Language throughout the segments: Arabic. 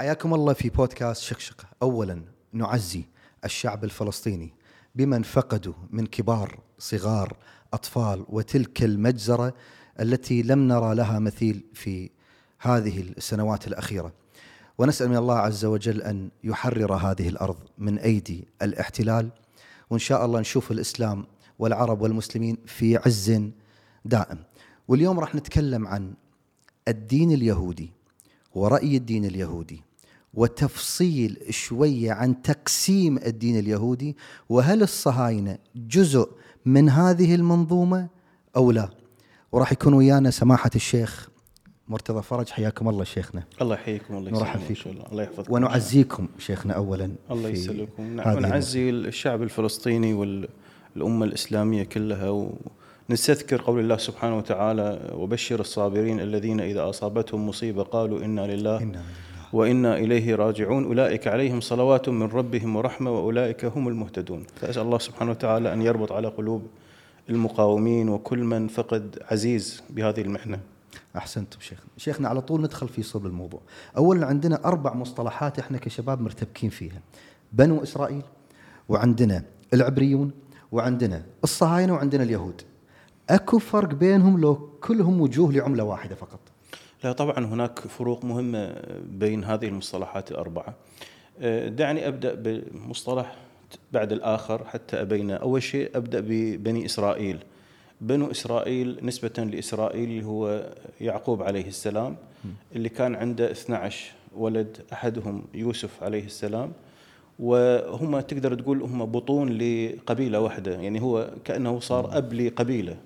حياكم الله في بودكاست شقشقة. أولا نعزي الشعب الفلسطيني بمن فقدوا من كبار صغار أطفال وتلك المجزرة التي لم نرى لها مثيل في هذه السنوات الأخيرة. ونسأل من الله عز وجل أن يحرر هذه الأرض من أيدي الاحتلال. وإن شاء الله نشوف الإسلام والعرب والمسلمين في عز دائم. واليوم راح نتكلم عن الدين اليهودي ورأي الدين اليهودي. وتفصيل شوية عن تقسيم الدين اليهودي وهل الصهاينة جزء من هذه المنظومة أو لا؟ وراح يكون ويانا سماحة الشيخ مرتضى فرج. حياكم الله شيخنا. الله يحييكم الله نرحب فيكم. شاء الله. يحفظكم. ونعزيكم شيخنا أولا الله يسلمكم. نعم ونعزي الشعب الفلسطيني والأمة الإسلامية كلها ونستذكر قول الله سبحانه وتعالى وبشر الصابرين الذين إذا أصابتهم مصيبة قالوا إنا لله إنا لله. وإنا إليه راجعون. أولئك عليهم صلوات من ربهم ورحمة وأولئك هم المهتدون. فأسأل الله سبحانه وتعالى أن يربط على قلوب المقاومين وكل من فقد عزيز بهذه المحنة. أحسنتم شيخنا شيخنا على طول ندخل في صلب الموضوع. اولا عندنا أربع مصطلحات إحنا كشباب مرتبكين فيها. بنو إسرائيل وعندنا العبريون وعندنا الصهاينة وعندنا اليهود. أكو فرق بينهم لو كلهم وجوه لعملة واحدة فقط. لا طبعا هناك فروق مهمة بين هذه المصطلحات الأربعة. أه، دعني أبدأ بمصطلح بعد الآخر حتى أبين أول شيء أبدأ ببني إسرائيل. بنو إسرائيل نسبة لإسرائيل هو يعقوب عليه السلام اللي كان عنده 12 ولد أحدهم يوسف عليه السلام. وهم تقدر تقول هم بطون لقبيلة واحدة. يعني هو كأنه صار أب لقبيلة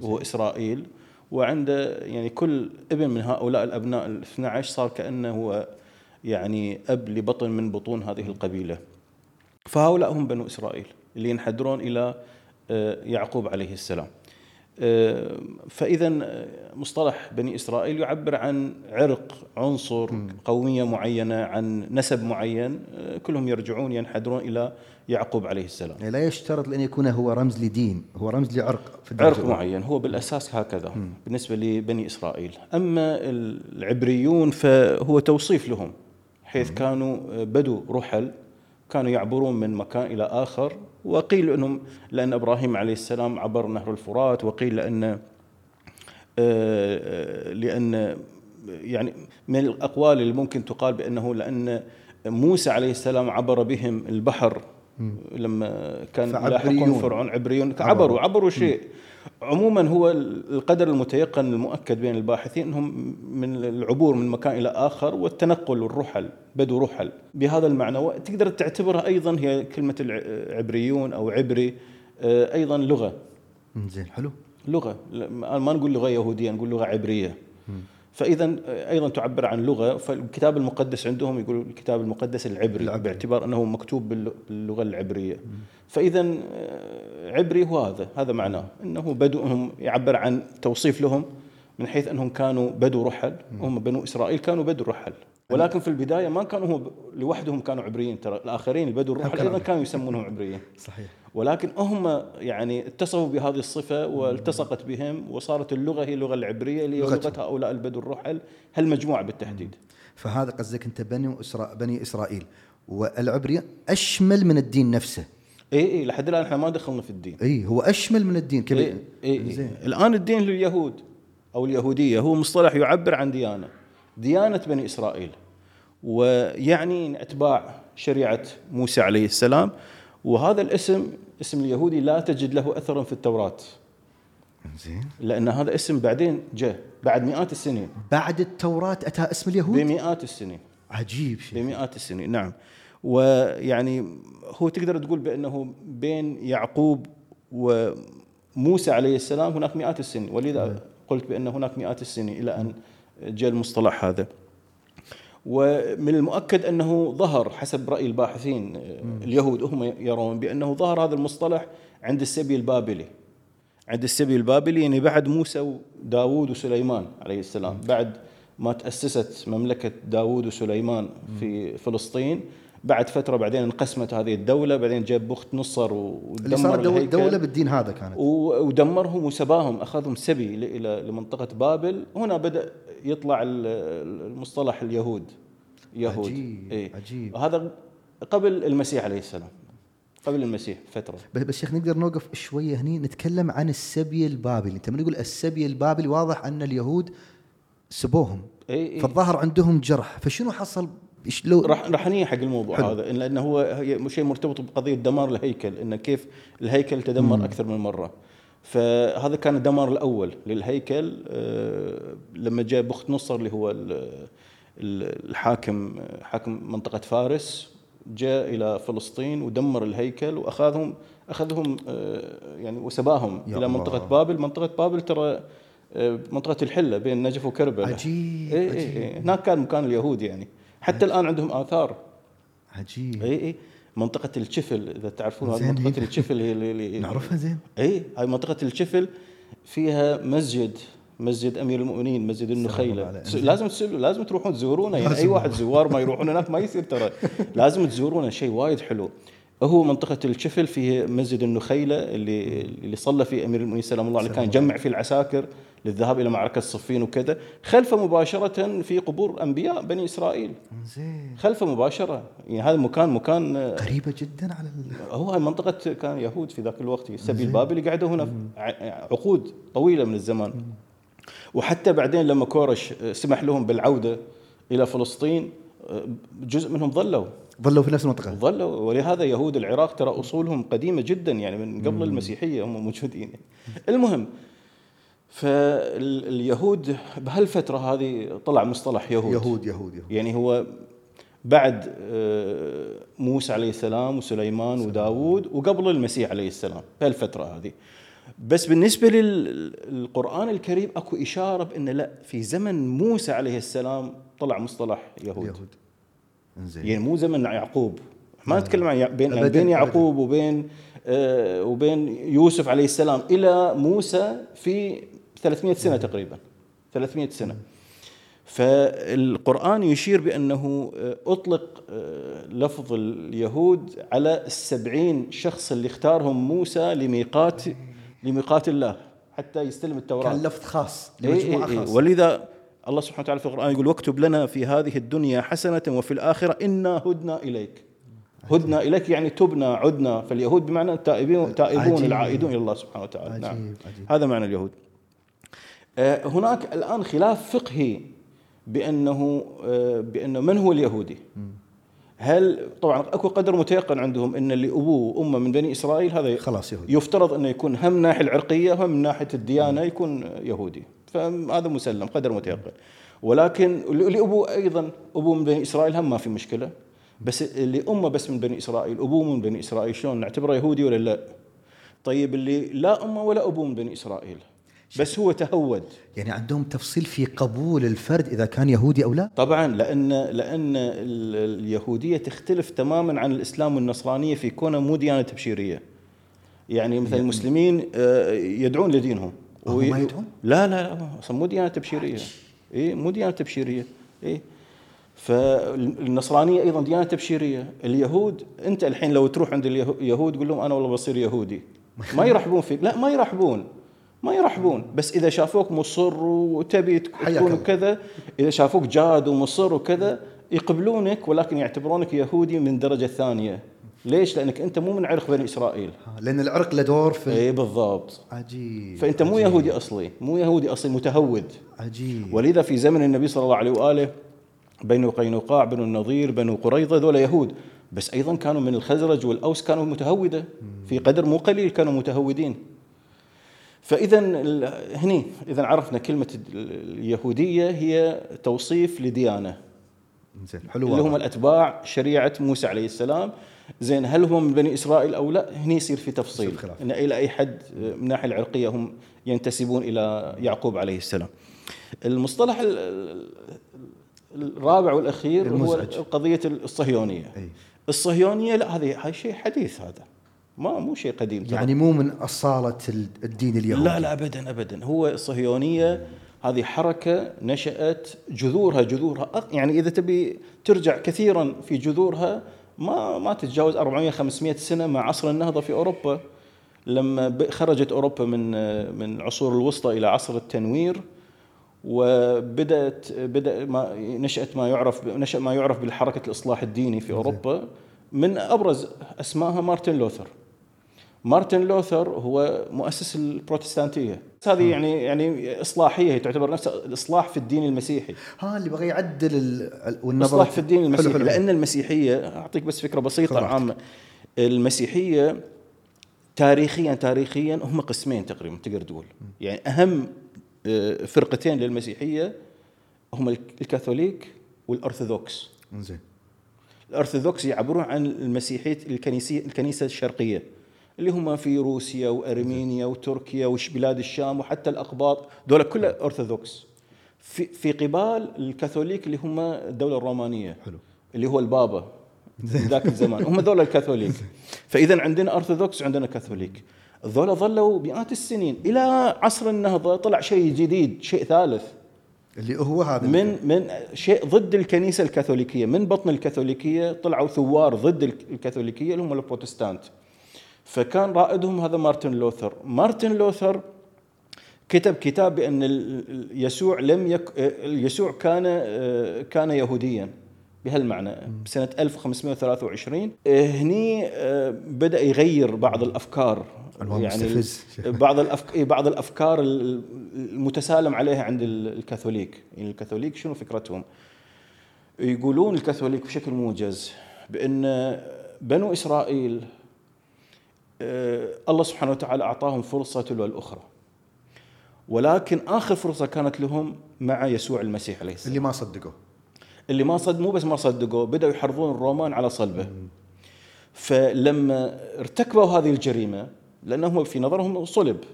وهو إسرائيل. وعنده يعني كل ابن من هؤلاء الأبناء ال 12 صار كأنه هو يعني أب لبطن من بطون هذه القبيلة. فهؤلاء هم بنو إسرائيل اللي ينحدرون إلى آه، يعقوب عليه السلام. آه، فإذا آه، مصطلح بني إسرائيل يعبر عن عرق عنصر قومية معينة عن نسب معين كلهم يرجعون ينحدرون إلى يعقوب عليه السلام. لا يشترط لأن يكون هو رمز لدين هو رمز لعرق في عرق. معين هو بالأساس هكذا بالنسبة لبني إسرائيل. أما العبريون فهو توصيف لهم حيث كانوا بدوا رحل كانوا يعبرون من مكان إلى آخر وقيل أنهم لأن إبراهيم عليه السلام عبر نهر الفرات وقيل لأن آه، لأن يعني من الأقوال اللي ممكن تقال بأنه لأن موسى عليه السلام عبر بهم البحر لما كان. يلاحقون فرعون عبريون عبروا. عبروا شيء. عموما هو القدر المتيقن المؤكد بين الباحثين إنهم من العبور من مكان إلى آخر والتنقل والرحل بدو رحل. بهذا المعنى وتقدر تعتبرها أيضا هي كلمة العبريون أو عبري آه، أيضا لغة. زين حلو. لغة. ما نقول لغة يهودية نقول لغة عبرية. فإذا أيضا تعبر عن لغة فالكتاب المقدس عندهم يقولوا الكتاب المقدس العبري, العبري. باعتبار أنه مكتوب بالل- باللغة العبرية. فاذا عبري هو هذا هذا معناه إنه بدوهم يعبر عن توصيف لهم من حيث أنهم كانوا بدو رحل هم بنو إسرائيل كانوا بدو رحل. ولكن في البداية ما كانوا هم لوحدهم كانوا عبريين ترى الآخرين البدو الرحل أيضا كانوا يسمونهم عبريين. صحيح. ولكن هم يعني اتصفوا بهذه الصفة والتصقت بهم وصارت اللغة هي اللغة العبرية اللي هي. لغة هؤلاء البدو الرحل هالمجموعة بالتحديد؟ فهذا قصدك انت بني إسرا... بني إسرائيل. والعبري أشمل من الدين نفسه. اي اي لحد الآن إحنا ما دخلنا في الدين. اي هو أشمل من الدين. كذا إي إي زين. إي. الآن الدين لليهود أو اليهودية هو مصطلح يعبر عن ديانة. ديانة بني إسرائيل. ويعني أتباع شريعة موسى عليه السلام. وهذا الاسم اسم اليهودي لا تجد له اثرا في التوراة. زين لأن هذا اسم بعدين جاء بعد مئات السنين. بعد التوراة أتى اسم اليهود؟ بمئات السنين. عجيب شيء بمئات السنين نعم. ويعني هو تقدر تقول بأنه بين يعقوب وموسى عليه السلام هناك مئات السنين. ولذا قلت بأن هناك مئات السنين إلى أن جاء المصطلح هذا. ومن المؤكد أنه ظهر حسب رأي الباحثين اليهود هم يرون بأنه ظهر هذا المصطلح عند السبي البابلي. عند السبي البابلي يعني بعد موسى وداوود وسليمان عليه السلام بعد ما تأسست مملكة داوود وسليمان في فلسطين بعد فترة بعدين انقسمت هذه الدولة بعدين جاب بخت نصر ودمر اللي صارت دولة, بالدين هذا كانت. ودمرهم وسباهم أخذهم سبي إلى لمنطقة بابل. هنا بدأ يطلع ال- المصطلح اليهود. يهود. عجيب، إيه. عجيب. هذا قبل المسيح عليه السلام قبل المسيح فترة. بس شيخ نقدر نوقف شوية هني نتكلم عن السبي البابلي. انت من يقول السبي البابلي واضح أن اليهود سبوهم. اي اي فالظاهر عندهم جرح. فشنو حصل لو راح راح نيجي حق الموضوع حلو. هذا لأنه هو شيء مرتبط بقضية دمار الهيكل إنه كيف الهيكل تدمر مم. أكثر من مرة فهذا كان الدمار الأول للهيكل آه، لما جاء بخت نصر اللي هو ال- ال- الحاكم حاكم منطقة فارس جاء إلى فلسطين ودمر الهيكل واخذهم أخذهم آه، يعني وسباهم إلى الله. منطقه بابل منطقة بابل ترى آه، منطقة الحلة بين نجف وكربلاء عجيب اي عجيب اي هناك كان مكان اليهود يعني حتى الآن عندهم آثار. عجيب. إي إي. منطقة الشفل إذا تعرفون هذه هي- الشفل هي اللي- نعرفها زين؟ إي هاي منطقة الشفل فيها مسجد مسجد أمير المؤمنين مسجد النخيلة. لازم تسلوا لازم تروحون تزورونه. يعني أي. واحد زوار ما يروحون هناك ما يصير ترى. لازم تزورونه شيء وايد حلو. هو منطقة الشفل فيه مسجد النخيلة اللي اللي صلى فيه أمير المؤمنين سلام الله عليه كان يجمع فيه العساكر للذهاب إلى معركة صفين وكذا خلفه مباشرة في قبور أنبياء بني إسرائيل. زين خلفه مباشرة. يعني هذا المكان مكان آه، قريبه جدا على ال... هو هاي منطقة كان يهود في ذاك الوقت السبي البابلي قعدوا هنا عقود طويلة من الزمان. وحتى بعدين لما كورش سمح لهم بالعودة إلى فلسطين جزء منهم ظلوا. ظلوا في نفس المنطقة. ظلوا. ولهذا يهود العراق ترى أصولهم قديمة جدا يعني من قبل المسيحية هم موجودين. المهم فاليهود بهالفترة هذه طلع مصطلح يهود. يهود يهود يهود. يعني هو بعد آه، موسى عليه السلام وسليمان وداود وقبل المسيح عليه السلام بهالفترة هذه. بس بالنسبة للقرآن الكريم أكو إشارة بأن لا في زمن موسى عليه السلام طلع مصطلح يهود, يهود. زين يعني مو زمن يعقوب. ما نتكلم عن بين أبداً، بين أبداً. يعقوب وبين آه، وبين يوسف عليه السلام إلى موسى في 300 سنة تقريبا. 300 سنة. فالقرآن يشير بأنه آه، أطلق آه، لفظ اليهود على السبعين شخص اللي اختارهم موسى لميقات لميقات الله حتى يستلم التوراة. كان لفظ خاص إيه لمجموعة إيه إيه. خاصة. ولذا الله سبحانه وتعالى في القرآن يقول واكتب لنا في هذه الدنيا حسنة وفي الآخرة إنا هدنا إليك. هدنا إليك يعني تبنا عدنا. فاليهود بمعنى التائبين تائبون عجيب. العائدون إلى الله سبحانه وتعالى. عجيب نعم. عجيب هذا معنى اليهود. آه، هناك الآن خلاف فقهي بأنه آه، بأنه من هو اليهودي؟ هل طبعا أكو قدر متيقن عندهم إن اللي ابوه وامه من بني إسرائيل هذا خلاص يهود يفترض أنه يكون هم من ناحية العرقية وهم من ناحية الديانة يكون يهودي. فهذا مسلم قدر متيقن ولكن اللي ابوه أيضا ابوه من بني إسرائيل هم ما في مشكلة بس اللي أمة بس من بني إسرائيل ابوه من بني إسرائيل شلون نعتبره يهودي ولا لا؟ طيب اللي لا أمة ولا ابوه من بني إسرائيل بس هو تهود يعني عندهم تفصيل في قبول الفرد إذا كان يهودي أو لا طبعا لأن لأن ال- اليهودية تختلف تماما عن الإسلام والنصرانية في كونها مو ديانة تبشيرية. يعني مثل المسلمين آه، يدعون لدينهم. وي-؟ لا لا لا أصلا مو ديانة تبشيرية. اي مو ديانة تبشيرية. اي فالنصرانية أيضا ديانة تبشيرية، اليهود أنت الحين لو تروح عند اليه- اليهود قول لهم أنا والله بصير يهودي. ما يرحبون فيك، لا ما يرحبون. ما يرحبون بس إذا شافوك مصر وتبي تكون الله. كذا إذا شافوك جاد ومصر وكذا يقبلونك ولكن يعتبرونك يهودي من درجة ثانية ليش؟ لأنك أنت مو من عرق بني إسرائيل. ها، لأن العرق له دور في اي بالضبط. عجيب فأنت مو عجيب. يهودي أصلي مو يهودي أصلي متهود. عجيب. ولذا في زمن النبي صلى الله عليه وآله بنو قينقاع بنو النظير بنو قريظة ذولا يهود. بس أيضا كانوا من الخزرج والأوس كانوا متهودة. في قدر مو قليل كانوا متهودين. فاذا هني اذا عرفنا كلمة ال- اليهودية هي توصيف لديانة. زين حلو اللي هم. الأتباع شريعة موسى عليه السلام. زين هل هم من بني إسرائيل أو لا هني يصير في تفصيل. إن إلى أي حد من الناحية العرقية هم ينتسبون إلى يعقوب عليه السلام المصطلح ال- ال- الرابع والأخير هو المزعج. قضيه الصهيونية أي. الصهيونية لا هذه هاي شيء حديث هذا ما مو شيء قديم ترى. يعني مو من أصالة ال- الدين اليهودي لا لا ابدا ابدا هو الصهيونية هذه حركة نشأت جذورها جذورها يعني إذا تبي ترجع كثيرا في جذورها ما ما تتجاوز 400 500 سنة مع عصر النهضة في أوروبا. لما خرجت أوروبا من من العصور الوسطى إلى عصر التنوير وبدأت بدأ ما نشأت ما يعرف نشأ ما يعرف بالحركة الإصلاح الديني في أوروبا. من أبرز اسمائها مارتن لوثر. مارتن لوثر هو مؤسس البروتستانتية. هذه يعني يعني إصلاحية هي تعتبر نفسها الإصلاح في الدين المسيحي. ها اللي بغى يعدل ال- والنظرة. الاصلاح في الدين المسيحي حلو حلو. لأن المسيحية أعطيك بس فكرة بسيطة. عامة. المسيحية تاريخيا تاريخيا هم قسمين تقريبا تقدر تقول. يعني أهم آه، فرقتين للمسيحية هم الكاثوليك والأرثوذكس. زين الأرثوذكس يعبرون عن المسيحية الكنيسية الكنيسة الشرقية. اللي هم في روسيا وارمينيا وتركيا وبلاد الشام وحتى الأقباط. دول كلها أرثوذكس. في في قبال الكاثوليك اللي هم الدولة الرومانية. حلو. اللي هو البابا. ذاك الزمان. هم ذول الكاثوليك. فإذا عندنا أرثوذكس وعندنا كاثوليك. ذولا ظلوا مئات السنين. إلى عصر النهضة طلع شيء جديد شيء ثالث. اللي هو هذا من من شيء ضد الكنيسة الكاثوليكية. من بطن الكاثوليكية طلعوا ثوار ضد الكاثوليكية اللي هم البروتستانت. فكان رائدهم هذا مارتن لوثر. مارتن لوثر كتب كتاب بأن يسوع لم يك يسوع كان كان يهوديا بهالمعنى بسنة 1523 هني بدأ يغير بعض الأفكار. يعني مستفز. بعض الأفك... بعض الأفكار ال- المتسالم عليها عند ال- الكاثوليك. يعني الكاثوليك شنو فكرتهم؟ يقولون الكاثوليك بشكل موجز بأن بنو إسرائيل الله سبحانه وتعالى أعطاهم فرصة تلو الأخرى. ولكن آخر فرصة كانت لهم مع يسوع المسيح عليه السلام. اللي ما صدقوا اللي ما صد مو بس ما صدقوا بدأوا يحرضون الرومان على صلبه. فلما ارتكبوا هذه الجريمة لأنهم في نظرهم صلب.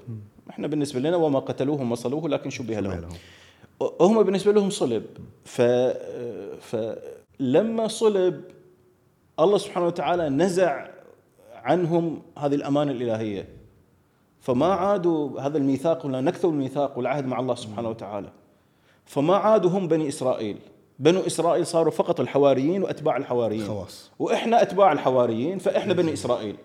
إحنا بالنسبة لنا وما قتلوه وما صلوه لكن شبه لهم. هم بالنسبة لهم صلب. ف فلما صلب الله سبحانه وتعالى نزع عنهم هذه الأمانة الإلهية. فما عادوا هذا الميثاق ولا نكثوا الميثاق والعهد مع الله سبحانه وتعالى. فما عادوا هم بني إسرائيل. بنو إسرائيل صاروا فقط الحواريين وأتباع الحواريين. خواص. وإحنا أتباع الحواريين فإحنا بني إسرائيل.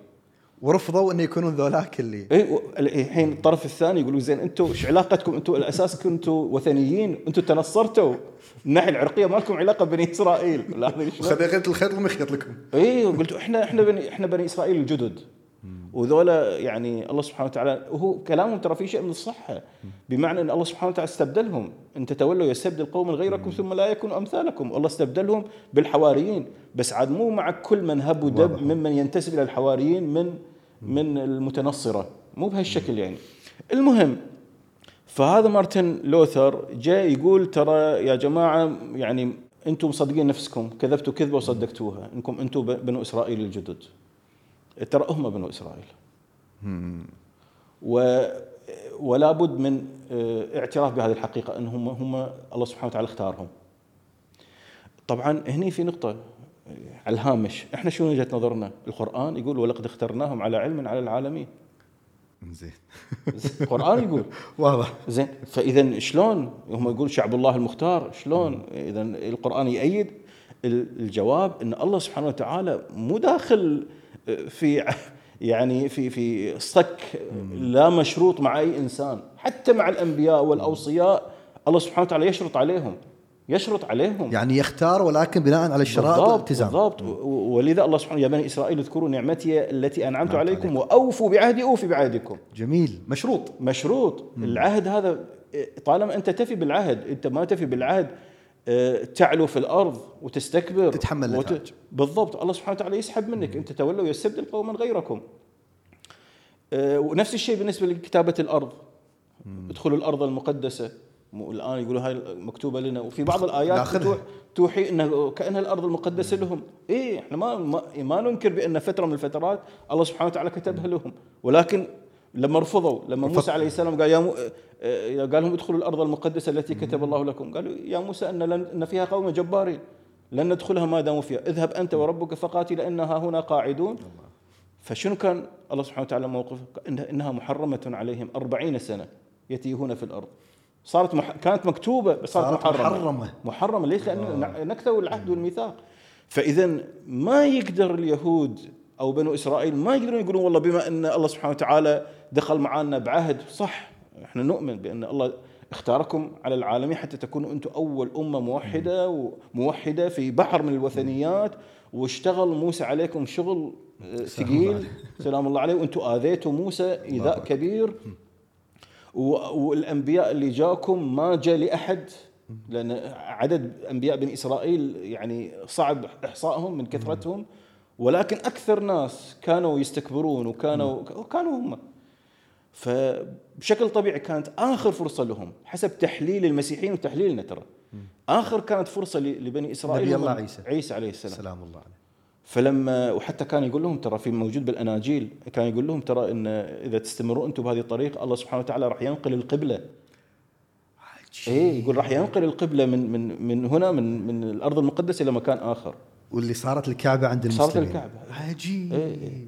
ورفضوا انه يكونون ذولاك اللي. اي الحين الطرف الثاني يقولوا زين أنتم إيش علاقتكم؟ أنتم الأساس كنتم وثنيين أنتم تنصرتوا. من الناحيه العرقية ما لكم علاقة بني إسرائيل؟ خذيت الخيط المخيط لكم. اي قلت إحنا إحنا بني إحنا بني إسرائيل الجدد. وذولا يعني الله سبحانه وتعالى وهو كلامهم ترى في شيء من الصحة. بمعنى إن الله سبحانه وتعالى استبدلهم. إن تتولوا يستبدل قوما غيركم ثم لا يكونوا أمثالكم. الله استبدلهم بالحواريين. بس عاد مو مع كل من هب ودب. ممن ينتسب إلى الحواريين من من المتنصرة. مو بهالشكل يعني. المهم فهذا مارتن لوثر جاء يقول ترى يا جماعة يعني أنتم مصدقين نفسكم كذبتوا كذبة وصدقتوها. إنكم أنتم بنو إسرائيل الجدد. ترى هم بنو إسرائيل. و ولا بد من آه، اعتراف بهذه الحقيقة إن هم الله سبحانه وتعالى اختارهم. طبعا هني في نقطة على الهامش. إحنا شنو وجهة نظرنا؟ القرآن يقول ولقد اخترناهم على علم على العالمين. زين. القرآن يقول. واضح. زين. فاذا شلون؟ هم يقول شعب الله المختار. شلون؟ اذا القرآن يأيد ال- الجواب إن الله سبحانه وتعالى مو داخل في ع- يعني في في صك لا مشروط مع أي إنسان. حتى مع الأنبياء والأوصياء الله سبحانه وتعالى يشرط عليهم. يشرط عليهم. يعني يختار ولكن بناء على الشرائط والالتزام. بالضبط. ولذا الله سبحانه يا بني إسرائيل اذكروا نعمتي التي أنعمت عليكم وأوفوا بعهدي أوفي بعهدكم. جميل. مشروط. مشروط. العهد هذا طالما أنت تفي بالعهد أنت ما تفي بالعهد آه، تعلو في الأرض وتستكبر تتحمل النتائج. بالضبط. الله سبحانه وتعالى يسحب منك. أنت تولوا يستبدل قوما غيركم. آه، ونفس الشيء بالنسبة لكتابة الأرض. ادخلوا الأرض المقدسة. الآن يقولوا هاي مكتوبة لنا. وفي بعض الآيات توحي إنه كأنها الأرض المقدسة لهم. اي إحنا ما ما, ننكر بأن فترة من الفترات الله سبحانه وتعالى كتبها لهم. ولكن لما رفضوا لما موسى عليه السلام قال يا مو آه، قال لهم ادخلوا الأرض المقدسة التي كتب الله لكم. قالوا يا موسى إن لن إن فيها قوم جبارين. لن ندخلها ما داموا فيها. اذهب أنت وربك فقاتل إنها هنا قاعدون. فشنو كان الله سبحانه وتعالى موقفه إنها محرمة عليهم أربعين سنة يتيهون في الأرض. صارت مح... كانت مكتوبة بس صارت, صارت محرمة. محرمة. محرمة. ليش؟ لأن نكثوا العهد والميثاق. فإذا ما يقدر اليهود أو بنو إسرائيل ما يقدرون يقولون والله بما أن الله سبحانه وتعالى دخل معنا بعهد صح. إحنا نؤمن بأن الله اختاركم على العالمين حتى تكونوا أنتم أول أمة موحدة وموحده في بحر من الوثنيات. واشتغل موسى عليكم شغل آه، ثقيل. سلام الله عليه. وأنتم آذيتوا موسى إيذاء كبير. والأنبياء اللي جاكم ما جاء لأحد لأن عدد أنبياء بني إسرائيل يعني صعب إحصائهم من كثرتهم ولكن أكثر ناس كانوا يستكبرون وكانوا كانوا هم. فبشكل طبيعي كانت آخر فرصة لهم حسب تحليل المسيحيين وتحليلنا ترى. آخر كانت فرصة لبني إسرائيل نبي الله عيسى. عيسى عليه السلام. سلام الله عليه. فلما وحتى كان يقول لهم ترى في موجود بالأناجيل كان يقول لهم ترى إن إذا تستمروا أنتم بهذه الطريقة الله سبحانه وتعالى راح ينقل القبلة. اي يقول راح ينقل القبلة من من من هنا من من الأرض المقدسة إلى مكان آخر. واللي صارت الكعبة عند المسلمين صارت الكعبة. عجيب. إيه.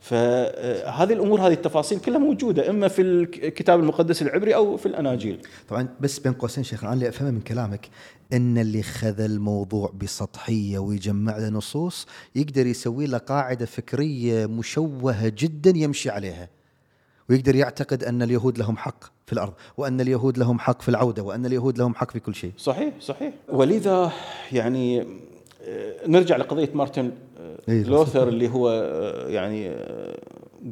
فهذه الأمور هذه التفاصيل كلها موجودة إما في الكتاب المقدس العبري أو في الأناجيل. طبعا بس بين قوسين شيخ أنا اللي أفهمه من كلامك إن اللي خذ الموضوع بسطحية ويجمع له نصوص يقدر يسوي له قاعدة فكرية مشوهة جدا يمشي عليها. ويقدر يعتقد أن اليهود لهم حق في الأرض وأن اليهود لهم حق في العودة وأن اليهود لهم حق في كل شيء. صحيح صحيح ولذا يعني نرجع لقضية مارتن إيه، لوثر اللي هو آه، يعني آه،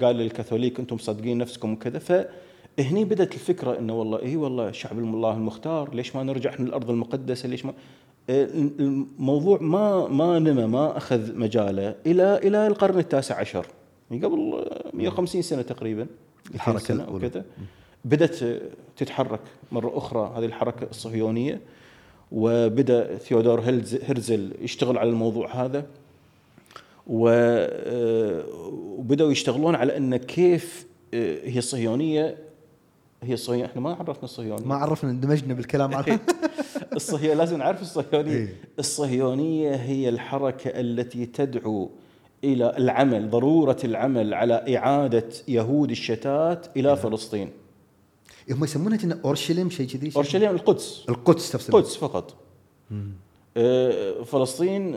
قال للكاثوليك أنتم مصدقين نفسكم وكذا. فهني بدأت الفكرة إنه والله اي والله شعب الله المختار ليش ما نرجع إحنا الأرض المقدسة؟ ليش ما؟ آه، الموضوع ما ما نمى ما أخذ مجاله إلى إلى القرن التاسع عشر. يعني قبل 150 سنة تقريبا الحركة الأولى. كذا بدأت تتحرك مرة أخرى هذه الحركة الصهيونية وبدأ ثيودور هرزل يشتغل على الموضوع هذا. وبدأوا يشتغلون على أن كيف آه، هي الصهيونية هي الصهيونيه إحنا ما عرفنا الصهيونية. ما عرفنا اندمجنا بالكلام. عنها الصهيونيه لازم نعرف الصهيونية. إيه. الصهيونية هي الحركة التي تدعو إلى العمل ضرورة العمل على إعادة يهود الشتات إلى فلسطين. هم يسمونها أورشليم شيء كذي؟ أورشليم القدس. القدس تفسير. القدس فقط. آه، فلسطين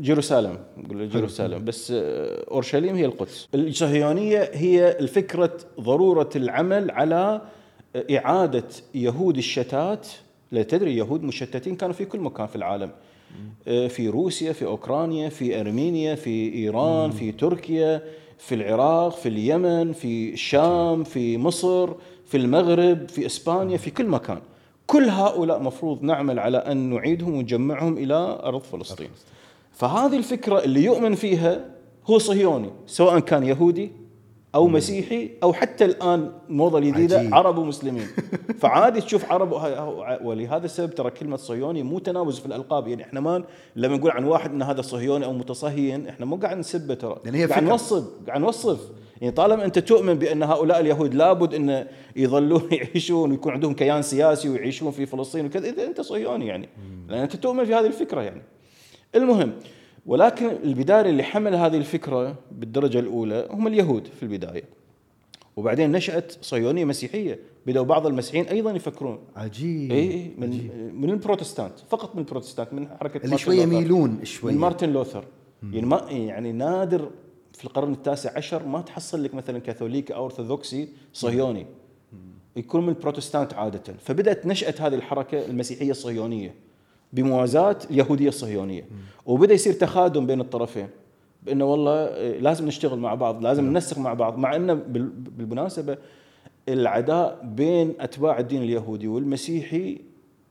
جيروسالم نقول جيروسالم. بس آه، أورشليم هي القدس. الصهيونيه هي الفكرة ضرورة العمل على إعادة يهود الشتات. لا تدري يهود مشتتين كانوا في كل مكان في العالم. آه، في روسيا في أوكرانيا في أرمينيا في إيران في تركيا في العراق في اليمن في الشام في مصر في المغرب في إسبانيا في كل مكان. كل هؤلاء مفروض نعمل على أن نعيدهم ونجمعهم إلى أرض فلسطين. فهذه الفكرة اللي يؤمن فيها هو صهيوني سواء كان يهودي أو مسيحي أو حتى الآن الموضه الجديده عجيب. عرب ومسلمين. فعادي تشوف عرب ولهذا السبب ترى كلمة صهيوني مو تناوز في الألقاب. يعني إحنا ما لما نقول عن واحد إن هذا صهيوني أو متصهين إحنا مو قاعد نسبه ترى. يعني قاعد نوصف قاعد نوصف. يعني طالما أنت تؤمن بأن هؤلاء اليهود لابد أن يظلون يعيشون ويكون عندهم كيان سياسي ويعيشون في فلسطين وكذا إذا أنت صهيوني يعني. لأن أنت تؤمن في هذه الفكرة يعني. المهم ولكن البداية اللي حمل هذه الفكرة بالدرجة الأولى هم اليهود في البداية. وبعدين نشأت صهيونية مسيحية بدأوا بعض المسيحيين أيضا يفكرون. عجيب اي من عجيب. من البروتستانت فقط من البروتستانت من حركة اللي شوية يميلون شوية. من مارتن لوثر. يعني ما يعني نادر في القرن التاسع عشر ما تحصل لك مثلا كاثوليكي أو أرثوذكسي صهيوني. يكون من البروتستانت عادة. فبدأت نشاه هذه الحركة المسيحية الصهيونية بموازاة اليهودية الصهيونية. وبدأ يصير تخادم بين الطرفين. بأنه والله آه، لازم نشتغل مع بعض لازم نعم. ننسق مع بعض. مع إنه بالمناسبة العداء بين أتباع الدين اليهودي والمسيحي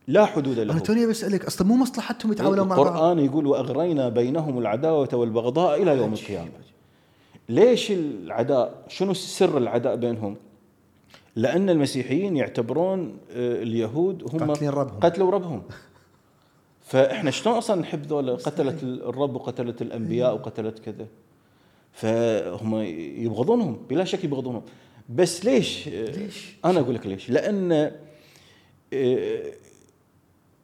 لا حدود له. أنا توني بسالك أصلا مو مصلحتهم يتعاونون مع بعض؟ القران يقول وأغرينا بينهم العداوة والبغضاء إلى يوم القيامة. ليش العداء؟ شنو سر العداء بينهم؟ لأن المسيحيين يعتبرون آه، اليهود هم قتلوا ربهم. فإحنا شلون أصلا نحب ذولا قتلت الرب وقتلت الأنبياء وقتلت كذا. فهم يبغضونهم بلا شك يبغضونهم. بس ليش؟ ليش؟ أنا أقول لك ليش؟ لأن آه،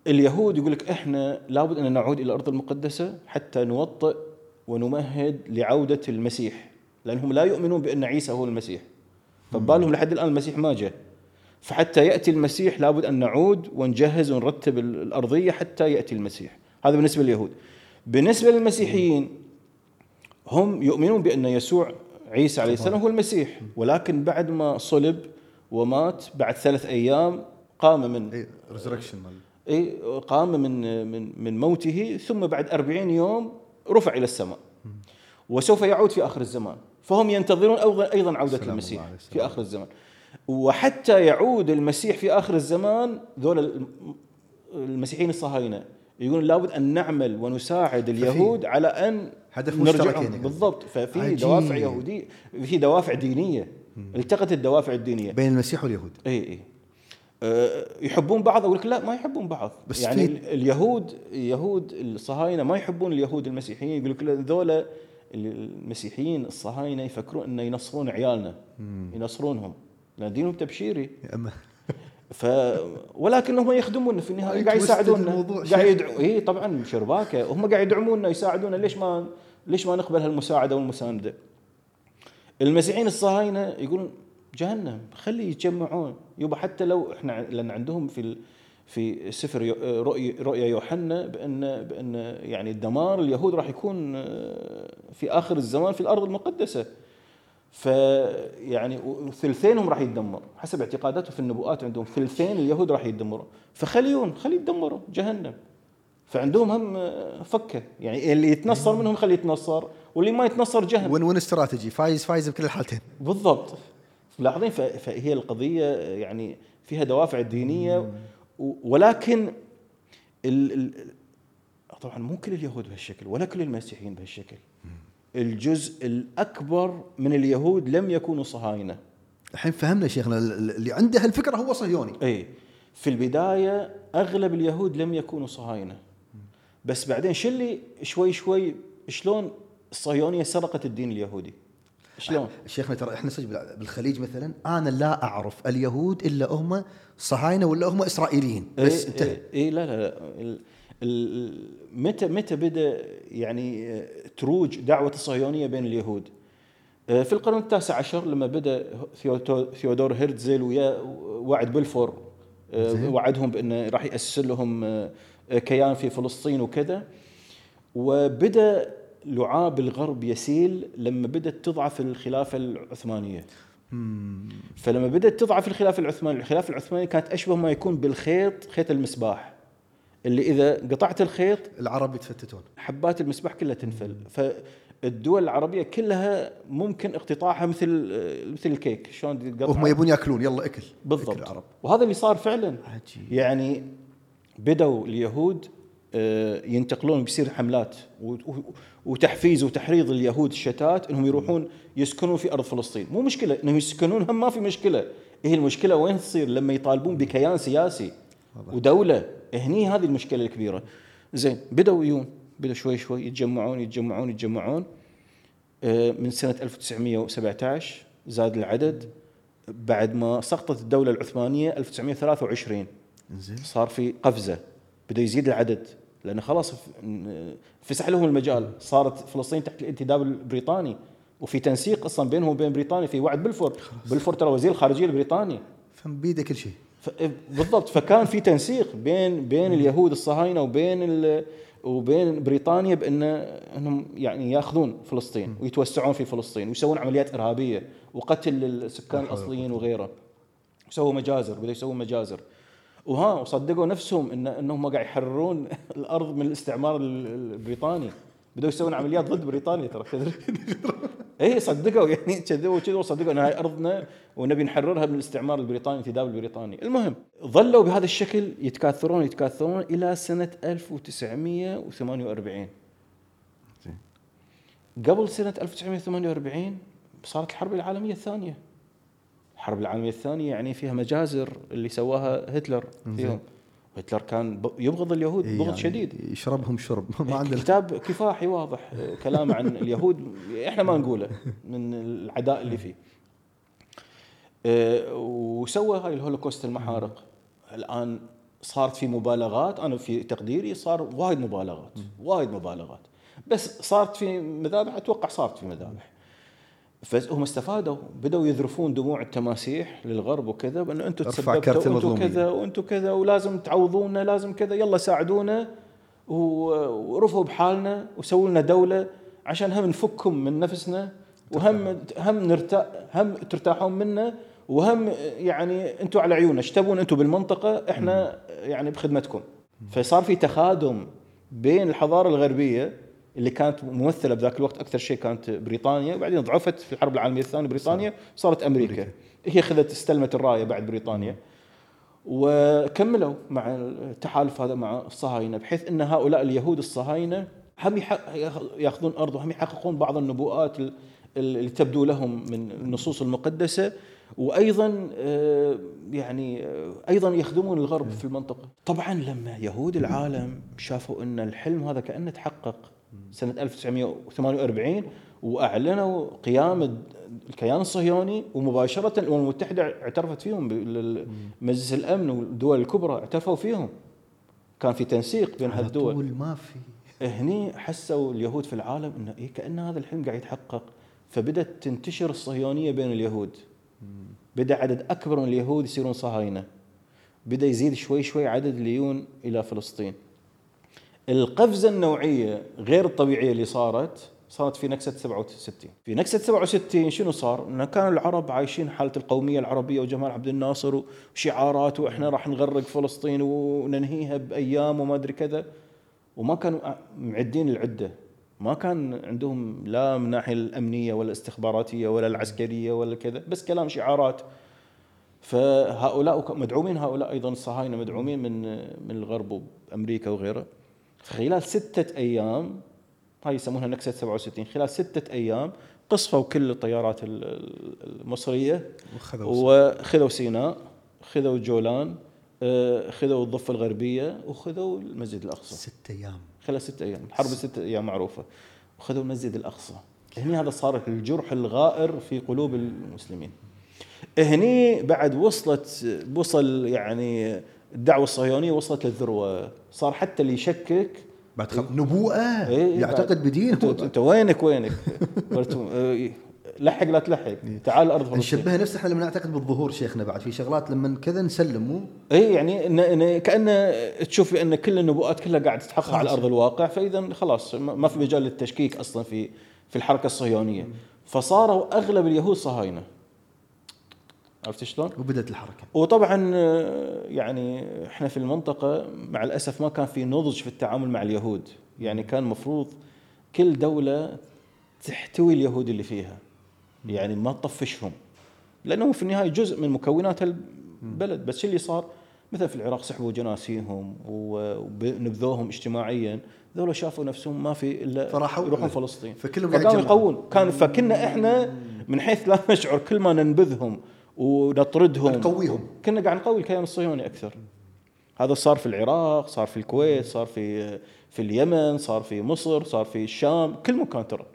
اليهود يقول لك إحنا لابد أن نعود إلى الأرض المقدسة حتى نوطئ ونمهد لعودة المسيح. لأنهم لا يؤمنون بأن عيسى هو المسيح. فبالهم لحد الآن المسيح ما جاء. فحتى يأتي المسيح لابد أن نعود ونجهز ونرتب الأرضية حتى يأتي المسيح. هذا بالنسبة لليهود. بالنسبة للمسيحيين هم يؤمنون بأن يسوع عيسى عليه السلام هو المسيح. ولكن بعد ما صلب ومات بعد ثلاث أيام قام من ريزركشن مال. اي قام من من من موته ثم بعد أربعين يوم رفع إلى السماء. وسوف يعود في آخر الزمان. فهم ينتظرون أيضا عودة المسيح. في آخر الزمان. وحتى يعود المسيح في آخر الزمان ذول الم- المسيحيين الصهاينة يقولون لابد أن نعمل ونساعد اليهود على أن هدف نرجعهم. مشترك يعني. بالضبط. ففي عجيب. دوافع يهودية. في دوافع دينية. التقت الدوافع الدينية. بين المسيح واليهود. اي اي أه، يحبون بعض؟ أقول لك لا ما يحبون بعض. بس يعني اليهود اليهود الصهاينة ما يحبون اليهود المسيحيين. يقول لك لا، ذولا المسيحيين الصهاينة يفكرون إنه ينصرون عيالنا ينصرونهم. لأن دينهم تبشيري. ف ولكنهم يخدمونا في النهاية قاعد يساعدونا. قاعد. يدعو اي طبعا شرباكة. هم قاعد يدعمونا يساعدونا. ليش ما ليش ما نقبل هالمساعدة والمساندة؟ المسيحيين الصهاينة يقولون جهنم خلي يتجمعون. يبا حتى لو إحنا لأن عندهم في في سفر رؤيا رؤيا يوحنا بان بأن يعني الدمار اليهود راح يكون آه، في آخر الزمان في الأرض المقدسة. فيعني ثلثينهم راح يتدمر حسب اعتقاداتهم في النبوءات عندهم ثلثين اليهود راح يتدمروا. فخليون خلي يتدمروا جهنم. فعندهم هم آه، فكة. يعني اللي يتنصر منهم خليه يتنصر واللي ما يتنصر جهنم. وين وين استراتيجي؟ فايز فايز بكل الحالتين. بالضبط. ملاحظين فهي القضية يعني فيها دوافع دينية ولكن ال ال طبعا مو كل اليهود بهالشكل ولا كل المسيحيين بهالشكل. الجزء الأكبر من اليهود لم يكونوا صهاينة. الحين فهمنا شيخنا ال- ال- اللي عنده هالفكرة هو صهيوني. إي. في البداية أغلب اليهود لم يكونوا صهاينة. بس بعدين شو اللي شوي شوي شلون الصهيونيه سرقت الدين اليهودي؟ شلون شيخنا ترى إحنا صدق بال- بالخليج مثلا أنا لا أعرف اليهود إلا هم صهاينة ولا هم إسرائيليين بس إيه انتهى إيه, إيه لا لا, لا متى متى بدأ يعني آه، تروج دعوة الصهيونية بين اليهود؟ آه، في القرن التاسع عشر لما بدأ ثيودور هيرتزل ويا وعد بلفور آه،. وعدهم بانه راح يأسس لهم كيان في فلسطين وكذا وبدأ لعاب الغرب يسيل لما بدأت تضعف الخلافة العثمانية. فلما بدأت تضعف الخلافة العثمانية الخلافة العثمانية كانت أشبه ما يكون بالخيط خيط المسباح. اللي إذا قطعت الخيط العرب يتفتتون. حبات المسبح كلها تنفل. فالدول العربية كلها ممكن اقتطاعها مثل مثل الكيك. شلون وهم يبون يأكلون يلا أكل بالضبط. العرب. وهذا اللي صار فعلا. عجيب. يعني بدوا اليهود ينتقلون بيصير حملات وتحفيز وتحريض اليهود الشتات إنهم يروحون يسكنون في أرض فلسطين، مو مشكلة إنهم يسكنون هم ما في مشكلة، هي المشكلة؟ وين تصير لما يطالبون بكيان سياسي ودولة، هني هذه المشكلة الكبيرة. زين بدوا يجون بدوا شوي شوي يتجمعون يتجمعون يتجمعون. آه، من سنة 1917 زاد العدد. بعد ما سقطت الدولة العثمانية 1923 زين صار في قفزة بدأ يزيد العدد. لأنه خلاص فسح لهم المجال. صارت فلسطين تحت الانتداب البريطاني. وفي تنسيق أصلا بينهم وبين بريطانيا في وعد بلفور. بلفور ترى وزير الخارجيه البريطاني فم بيده كل شيء. ف- بالضبط. فكان في تنسيق بين بين اليهود الصهاينة وبين ال- وبين بريطانيا بأن أنهم يعني ياخذون فلسطين ويتوسعون في فلسطين ويسوون عمليات إرهابية وقتل السكان الأصليين وغيره وسووا مجازر. بدأوا يسوون مجازر. وها وصدقوا نفسهم ان إنهم قاعد يحررون الأرض من الاستعمار ال- البريطاني. بدأوا يسوون عمليات ضد بريطانيا ترى. تدري اي صدقوا يعني كذبوا كذا وصدقوا إن هاي أرضنا ونبي نحررها من الاستعمار البريطاني الانتداب البريطاني. المهم ظلوا بهذا الشكل يتكاثرون يتكاثرون إلى سنة 1948 زين. قبل سنة 1948 صارت الحرب العالمية الثانية. الحرب العالمية الثانية يعني فيها مجازر اللي سواها هتلر فيهم. هتلر كان يبغض اليهود إيه بغض يعني شديد. يشربهم شرب. ما عنده كتاب كفاحي واضح كلام عن اليهود. إحنا ما نقوله من العداء اللي فيه. أه، وسوى هاي الهولوكوست المحارق. الآن صارت في مبالغات. أنا في تقديري صار وايد مبالغات وايد مبالغات. بس صارت في مذابح أتوقع صارت في مذابح. فهم استفادوا بدأوا يذرفون دموع التماسيح للغرب وكذا ارفع كرت تسببتوا المظلومية. كذا وأنتم كذا ولازم تعوضونا لازم كذا يلا ساعدونا ورفوا بحالنا وسووا لنا دولة عشان هم نفككم من نفسنا وهم هم نرتاح هم ترتاحون منا وهم يعني أنتم على عيوننا إيش تبون أنتم بالمنطقة إحنا يعني بخدمتكم. فصار في تخادم بين الحضارة الغربية اللي كانت ممثلة بذاك الوقت أكثر شيء كانت بريطانيا وبعدين ضعفت في الحرب العالمية الثانية بريطانيا صارت أمريكا, أمريكا. هي اخذت استلمت الراية بعد بريطانيا. وكملوا مع التحالف هذا مع الصهاينة بحيث إن هؤلاء اليهود الصهاينة هم يأخذون أرض وهم يحققون بعض النبوءات اللي تبدو لهم من النصوص المقدسة. وأيضا آه، يعني آه، أيضا يخدمون الغرب في المنطقة. طبعا لما يهود العالم شافوا إن الحلم هذا كأنه تحقق سنة 1948 وأعلنوا قيام الكيان الصهيوني ومباشرة الأمم المتحدة اعترفت فيهم مجلس الأمن والدول الكبرى اعترفوا فيهم. كان في تنسيق بين هالدول. ما في. هني حسوا اليهود في العالم إنه إيه كأن هذا الحلم قاعد يتحقق. فبدأت تنتشر الصهيونية بين اليهود. بدأ عدد أكبر من اليهود يصيرون صهاينة. بدأ يزيد شوي شوي عدد اللي إلى فلسطين. القفزة النوعية غير الطبيعية اللي صارت صارت في نكسة 67 في نكسة 67 شنو صار؟ إن كانوا العرب عايشين حالة القومية العربية وجمال عبد الناصر وشعارات وإحنا راح نغرق فلسطين وننهيها بأيام وما أدري كذا. وما كانوا معدين العدة. ما كان عندهم لا من الناحيه الأمنية ولا الاستخباراتية ولا العسكرية ولا كذا بس كلام شعارات. فهؤلاء مدعومين هؤلاء أيضا الصهاينه مدعومين من من الغرب وأمريكا وغيره خلال ستة أيام هاي يسمونها نكسة 67 خلال ستة أيام قصفوا كل الطيارات المصرية وخذوا سيناء خذوا جولان آه، خذوا الضفة الغربية وخذوا المسجد الأقصى. ستة أيام. خلال ستة أيام الحرب ستة أيام معروفة. وخذوا المسجد الأقصى. هني هذا صار الجرح الغائر في قلوب المسلمين. هني بعد وصلت وصل يعني الدعوة الصهيونية وصلت للذروة. صار حتى اللي يشكك بعد خب... نبوءة؟ إيه يعتقد بدين انت وينك وينك؟ لحق لا تلحق. إيه. تعال أرض فلسطين. نشبهها نفس إحنا لما نعتقد بالظهور شيخنا بعد. في شغلات لما كذا نسلم مو اي يعني إن إن كانه تشوف إن كل النبوءات كلها قاعدة تتحقق على أرض الواقع فإذا خلاص ما في مجال للتشكيك أصلا في في الحركة الصهيونية. فصاروا أغلب اليهود صهاينة. عرفت شلون؟ وبدأت الحركة. وطبعا يعني إحنا في المنطقة مع الأسف ما كان في نضج في التعامل مع اليهود. يعني كان مفروض كل دولة تحتوي اليهود اللي فيها. يعني ما تطفشهم. لأنه في النهاية جزء من مكونات البلد. بس اللي صار؟ مثلا في العراق سحبوا جناسيهم ونبذوهم اجتماعيا. ذولا شافوا نفسهم ما في إلا فراحوا. يروحون فلسطين. فكلهم يقوون. كان فكنا إحنا من حيث لا نشعر كل ما ننبذهم. ونطردهم. نقويهم. كنا قاعد نقوي الكيان الصهيوني أكثر. هذا صار في العراق صار في الكويت صار في في اليمن صار في مصر صار في الشام كل مكان ترى.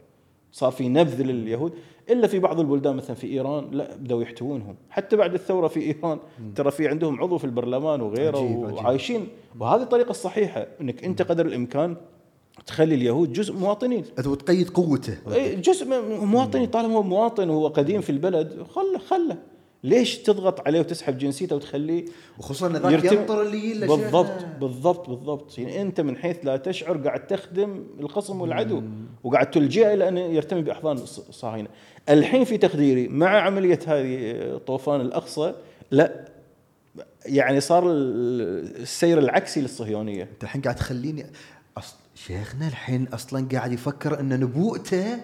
صار في نبذ لليهود. إلا في بعض البلدان مثلا في إيران لا بدأوا يحتوونهم. حتى بعد الثورة في إيران ترى في عندهم عضو في البرلمان وغيره وعايشين. وهذه الطريقة الصحيحة إنك أنت قدر الإمكان تخلي اليهود جزء مواطنين. وتقيد قوته. جزء مواطني طالما هو مواطن وهو قديم في البلد خله خله. ليش تضغط عليه وتسحب جنسيته وتخليه وخصوصا ان ذاك ينطر اللي بالضبط بالضبط بالضبط. يعني أنت من حيث لا تشعر قاعد تخدم الخصم والعدو وقاعد تلجئه إلى أن يرتمي بأحضان الصهاينه الحين في تقديري مع عملية هذه طوفان الأقصى لا. يعني صار السير العكسي للصهيونية. أنت الحين قاعد تخليني أصل شيخنا الحين أصلا قاعد يفكر أن نبوءته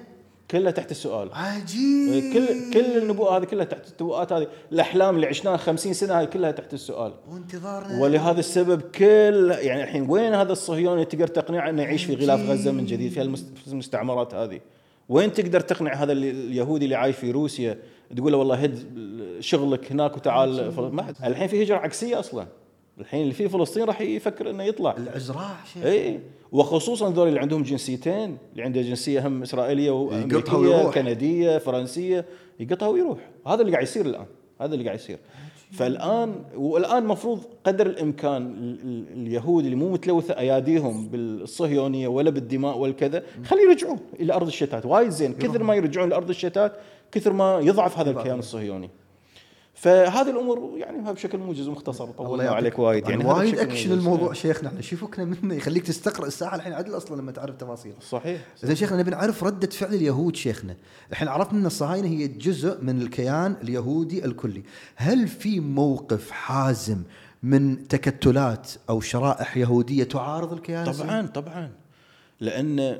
كلها تحت السؤال. عجيب. إيه، كل كل النبوء هذه كلها تحت النبوءات هذه. الأحلام اللي عشناها 50 سنة هذه كلها تحت السؤال. وانتظارنا. ولهذا السبب كل يعني الحين وين هذا الصهيوني تقدر تقنعه إنه يعيش في غلاف غزة من جديد في المستعمرات هذه؟ وين تقدر تقنع هذا اليهودي اللي عايش في روسيا تقول له والله هد شغلك هناك وتعال ما الحين في هجرة عكسية أصلا. الحين اللي في فلسطين راح يفكر إنه يطلع. العزراء شيء اي وخصوصا ذول اللي عندهم جنسيتين اللي عنده جنسية هم إسرائيلية وأمريكية كندية فرنسية يقطها ويروح. هذا اللي قاعد يصير الآن هذا اللي قاعد يصير. فالآن والآن المفروض قدر الإمكان اليهود اللي مو متلوثة أياديهم بالصهيونية ولا بالدماء والكذا خلي يرجعون إلى أرض الشتات. وايد زين. كثر ما يرجعون لأرض الشتات كثر ما يضعف هذا الكيان الصهيوني. فهذه الأمور يعني بشكل موجز ومختصر طولنا. عليك وايد. يعني وايد اكشن. الموضوع شيخنا. إحنا شو فكنا منه يخليك تستقرأ الساعة الحين عدل أصلا لما تعرف تفاصيل صحيح. زين شيخنا نبي نعرف ردة فعل اليهود شيخنا. الحين عرفنا إن الصهاينة هي جزء من الكيان اليهودي الكلي. هل في موقف حازم من تكتلات أو شرائح يهودية تعارض الكيان طبعا طبعا. لأن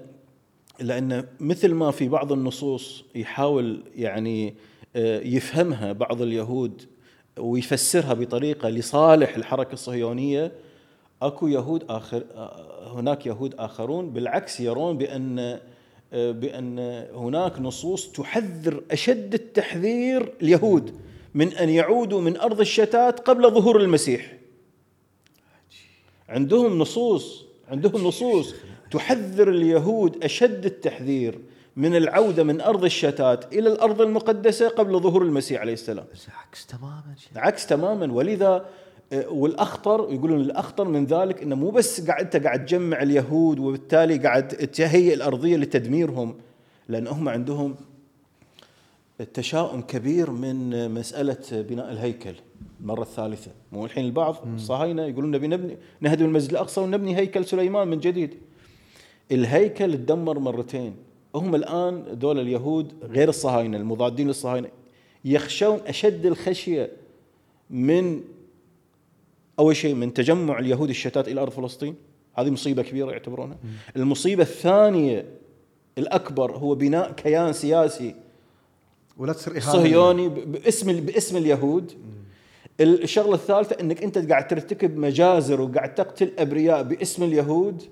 لأن مثل ما في بعض النصوص يحاول يعني يفهمها بعض اليهود ويفسرها بطريقة لصالح الحركة الصهيونية. أكو يهود آخر آه، هناك يهود آخرون بالعكس يرون بأن آه، بأن هناك نصوص تحذر أشد التحذير اليهود من أن يعودوا من أرض الشتات قبل ظهور المسيح. عندهم نصوص عندهم نصوص تحذر اليهود أشد التحذير من العودة من أرض الشتات إلى الأرض المقدسة قبل ظهور المسيح عليه السلام. عكس تماما عكس تماما. ولذا آه، والأخطر يقولون الأخطر من ذلك إنه مو بس قاعد أنت قاعد تجمع اليهود وبالتالي قاعد تهيئ الأرضية لتدميرهم لأن هم عندهم تشاؤم كبير من مسألة بناء الهيكل. المرة الثالثة. مو الحين البعض الصهاينه يقولون نبي نبني نهدم المسجد الأقصى ونبني هيكل سليمان من جديد. الهيكل تدمر مرتين. هم الآن دول اليهود غير الصهاينة المضادين للصهاينة يخشون أشد الخشية من أول شيء من تجمع اليهود الشتات إلى أرض فلسطين. هذه مصيبة كبيرة يعتبرونها. المصيبة الثانية الأكبر هو بناء كيان سياسي ولا تصير إهانة صهيوني باسم باسم اليهود. الشغلة الثالثة إنك أنت قاعد ترتكب مجازر وقاعد تقتل أبرياء باسم اليهود.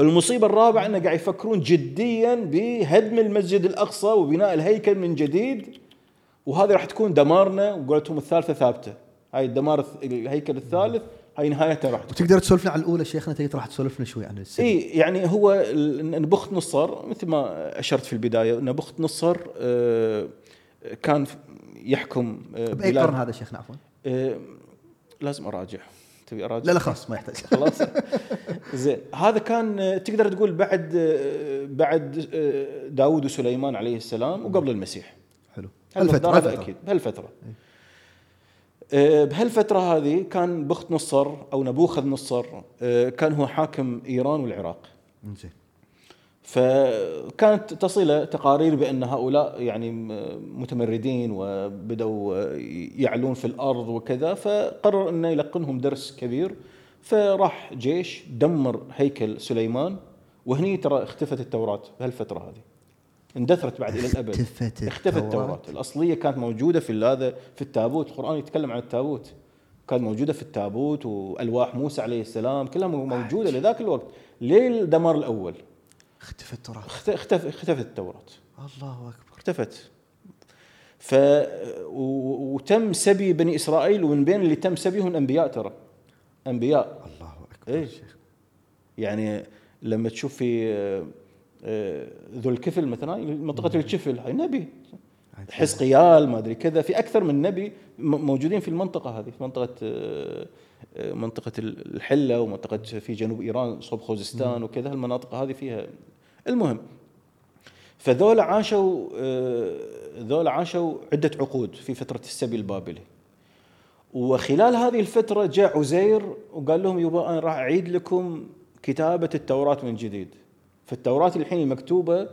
المصيبة الرابعة إنه قاعد يفكرون جديا بهدم المسجد الأقصى وبناء الهيكل من جديد وهذه راح تكون دمارنا وقولتهم الثالثة ثابتة. هاي الدمار الهيكل الثالث هاي نهايته راح وتقدر تسولفنا عن الأولى شيخنا تقدر راح تسولفنا شوي عن السبب إي يعني هو نبخت نصر مثل ما أشرت في البداية نبخت نصر آه، كان يحكم آه، بأي قرن هذا شيخنا عفوا؟ آه، لازم أراجع. تبي أراجع؟ لا لا خلاص ما يحتاج. خلاص. زين هذا كان تقدر تقول بعد بعد داوود وسليمان عليه السلام وقبل المسيح. حلو. هذا هالفترة. أكيد بهالفترة. آه، بهالفترة هذه كان بخت نصر أو نبوخذ نصر آه، كان هو حاكم إيران والعراق. زين فكانت تصل تقارير بأن هؤلاء يعني متمردين وبدأوا يعلون في الأرض وكذا فقرر انه يلقنهم درس كبير. فراح جيش دمر هيكل سليمان وهني ترى اختفت التوراة. بهالفترة هذه اندثرت بعد إلى الأبد. اختفت اختفت. التوراة. الأصلية كانت موجودة في هذا في التابوت. القرآن يتكلم عن التابوت. كانت موجودة في التابوت وألواح موسى عليه السلام كلها موجودة لذاك الوقت. ليه الدمار الأول. اختفى التراث اخت- اختف اختفت التوراة. الله أكبر. اختفت. ف وتم سبي بني إسرائيل ومن بين اللي تم سبيهم انبياء ترى. أنبياء. الله أكبر إيه. شيخ. يعني لما تشوف في آه، ذو الكفل مثلا منطقة الكفل هاي نبي. حزقيال ما أدري كذا في أكثر من نبي موجودين في المنطقة هذه في منطقة آه، منطقة الحلة ومنطقة في جنوب إيران صوب خوزستان وكذا المناطق هذه فيها. المهم فذولا عاشوا آه، ذولا عاشوا عدة عقود في فترة السبي البابلي. وخلال هذه الفترة جاء عزير وقال لهم يبا أنا راح أعيد لكم كتابة التوراة من جديد. فالتوراة الحين المكتوبه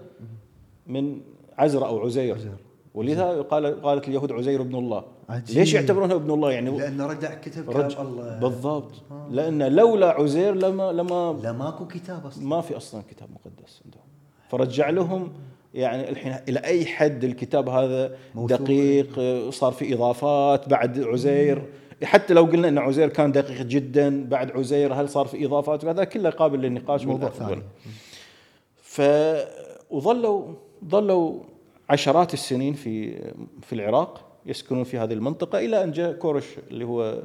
من عزرا أو عزير. عزير. ولذا قال قالت اليهود عزير ابن الله. عجيب. ليش يعتبرونه ابن الله؟ يعني لأنه رجع كتب رج... كلام الله. بالضبط. لأن لولا عزير لما لما لا ماكو كتاب أصلا. ما في أصلا كتاب مقدس عندهم. فرجع لهم يعني الحين إلى أي حد الكتاب هذا موثوق. دقيق آه، صار في إضافات بعد عزير؟ حتى لو قلنا إن عزير كان دقيق جدا بعد عزير هل صار في إضافات؟ وهذا كله قابل للنقاش موضوع ثاني ف وظلوا ظلوا عشرات السنين في في العراق. يسكنون في هذه المنطقة إلى أن جاء كورش اللي هو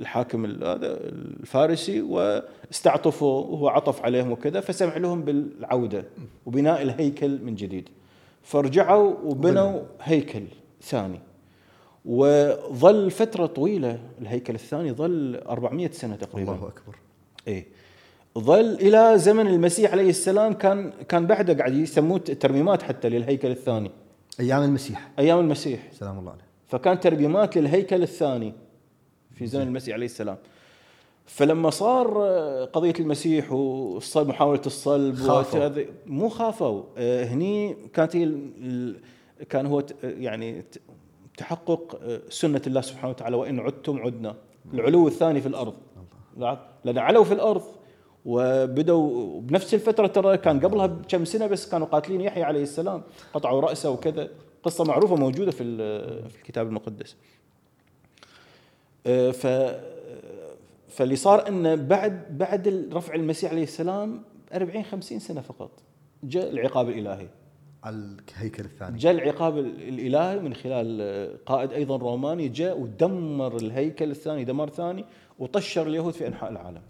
الحاكم ال- هذا الفارسي واستعطفوا وهو عطف عليهم وكذا فسمح لهم بالعودة وبناء الهيكل من جديد. فرجعوا وبنوا هيكل ثاني. وظل فترة طويلة الهيكل الثاني ظل 400 سنة تقريبا. الله أكبر. إيه. ظل إلى زمن المسيح عليه السلام كان كان بعده قاعد يسموه ترميمات حتى للهيكل الثاني. أيام المسيح. أيام المسيح. سلام الله عليه. فكان ترميمات للهيكل الثاني في زمن المسيح عليه السلام. فلما صار آه، قضية المسيح والصلب محاولة الصلب خافوا. مو خافوا. آه، هني كانت كان هو ت- يعني تحقق آه، سنة الله سبحانه وتعالى وإن عدتم عدنا. العلو الثاني في الأرض. لا- لأن علوا في الأرض وبدوا بنفس الفترة ترى كان قبلها بكم سنة بس كانوا قاتلين يحيى عليه السلام قطعوا رأسه وكذا. قصة معروفة موجودة في في الكتاب المقدس آه، ف فاللي صار إنه بعد بعد رفع المسيح عليه السلام 40 50 سنة فقط جاء العقاب الإلهي على الهيكل الثاني جاء العقاب الإلهي من خلال قائد أيضا روماني جاء ودمر الهيكل الثاني دمار ثاني وطشر اليهود في أنحاء العالم.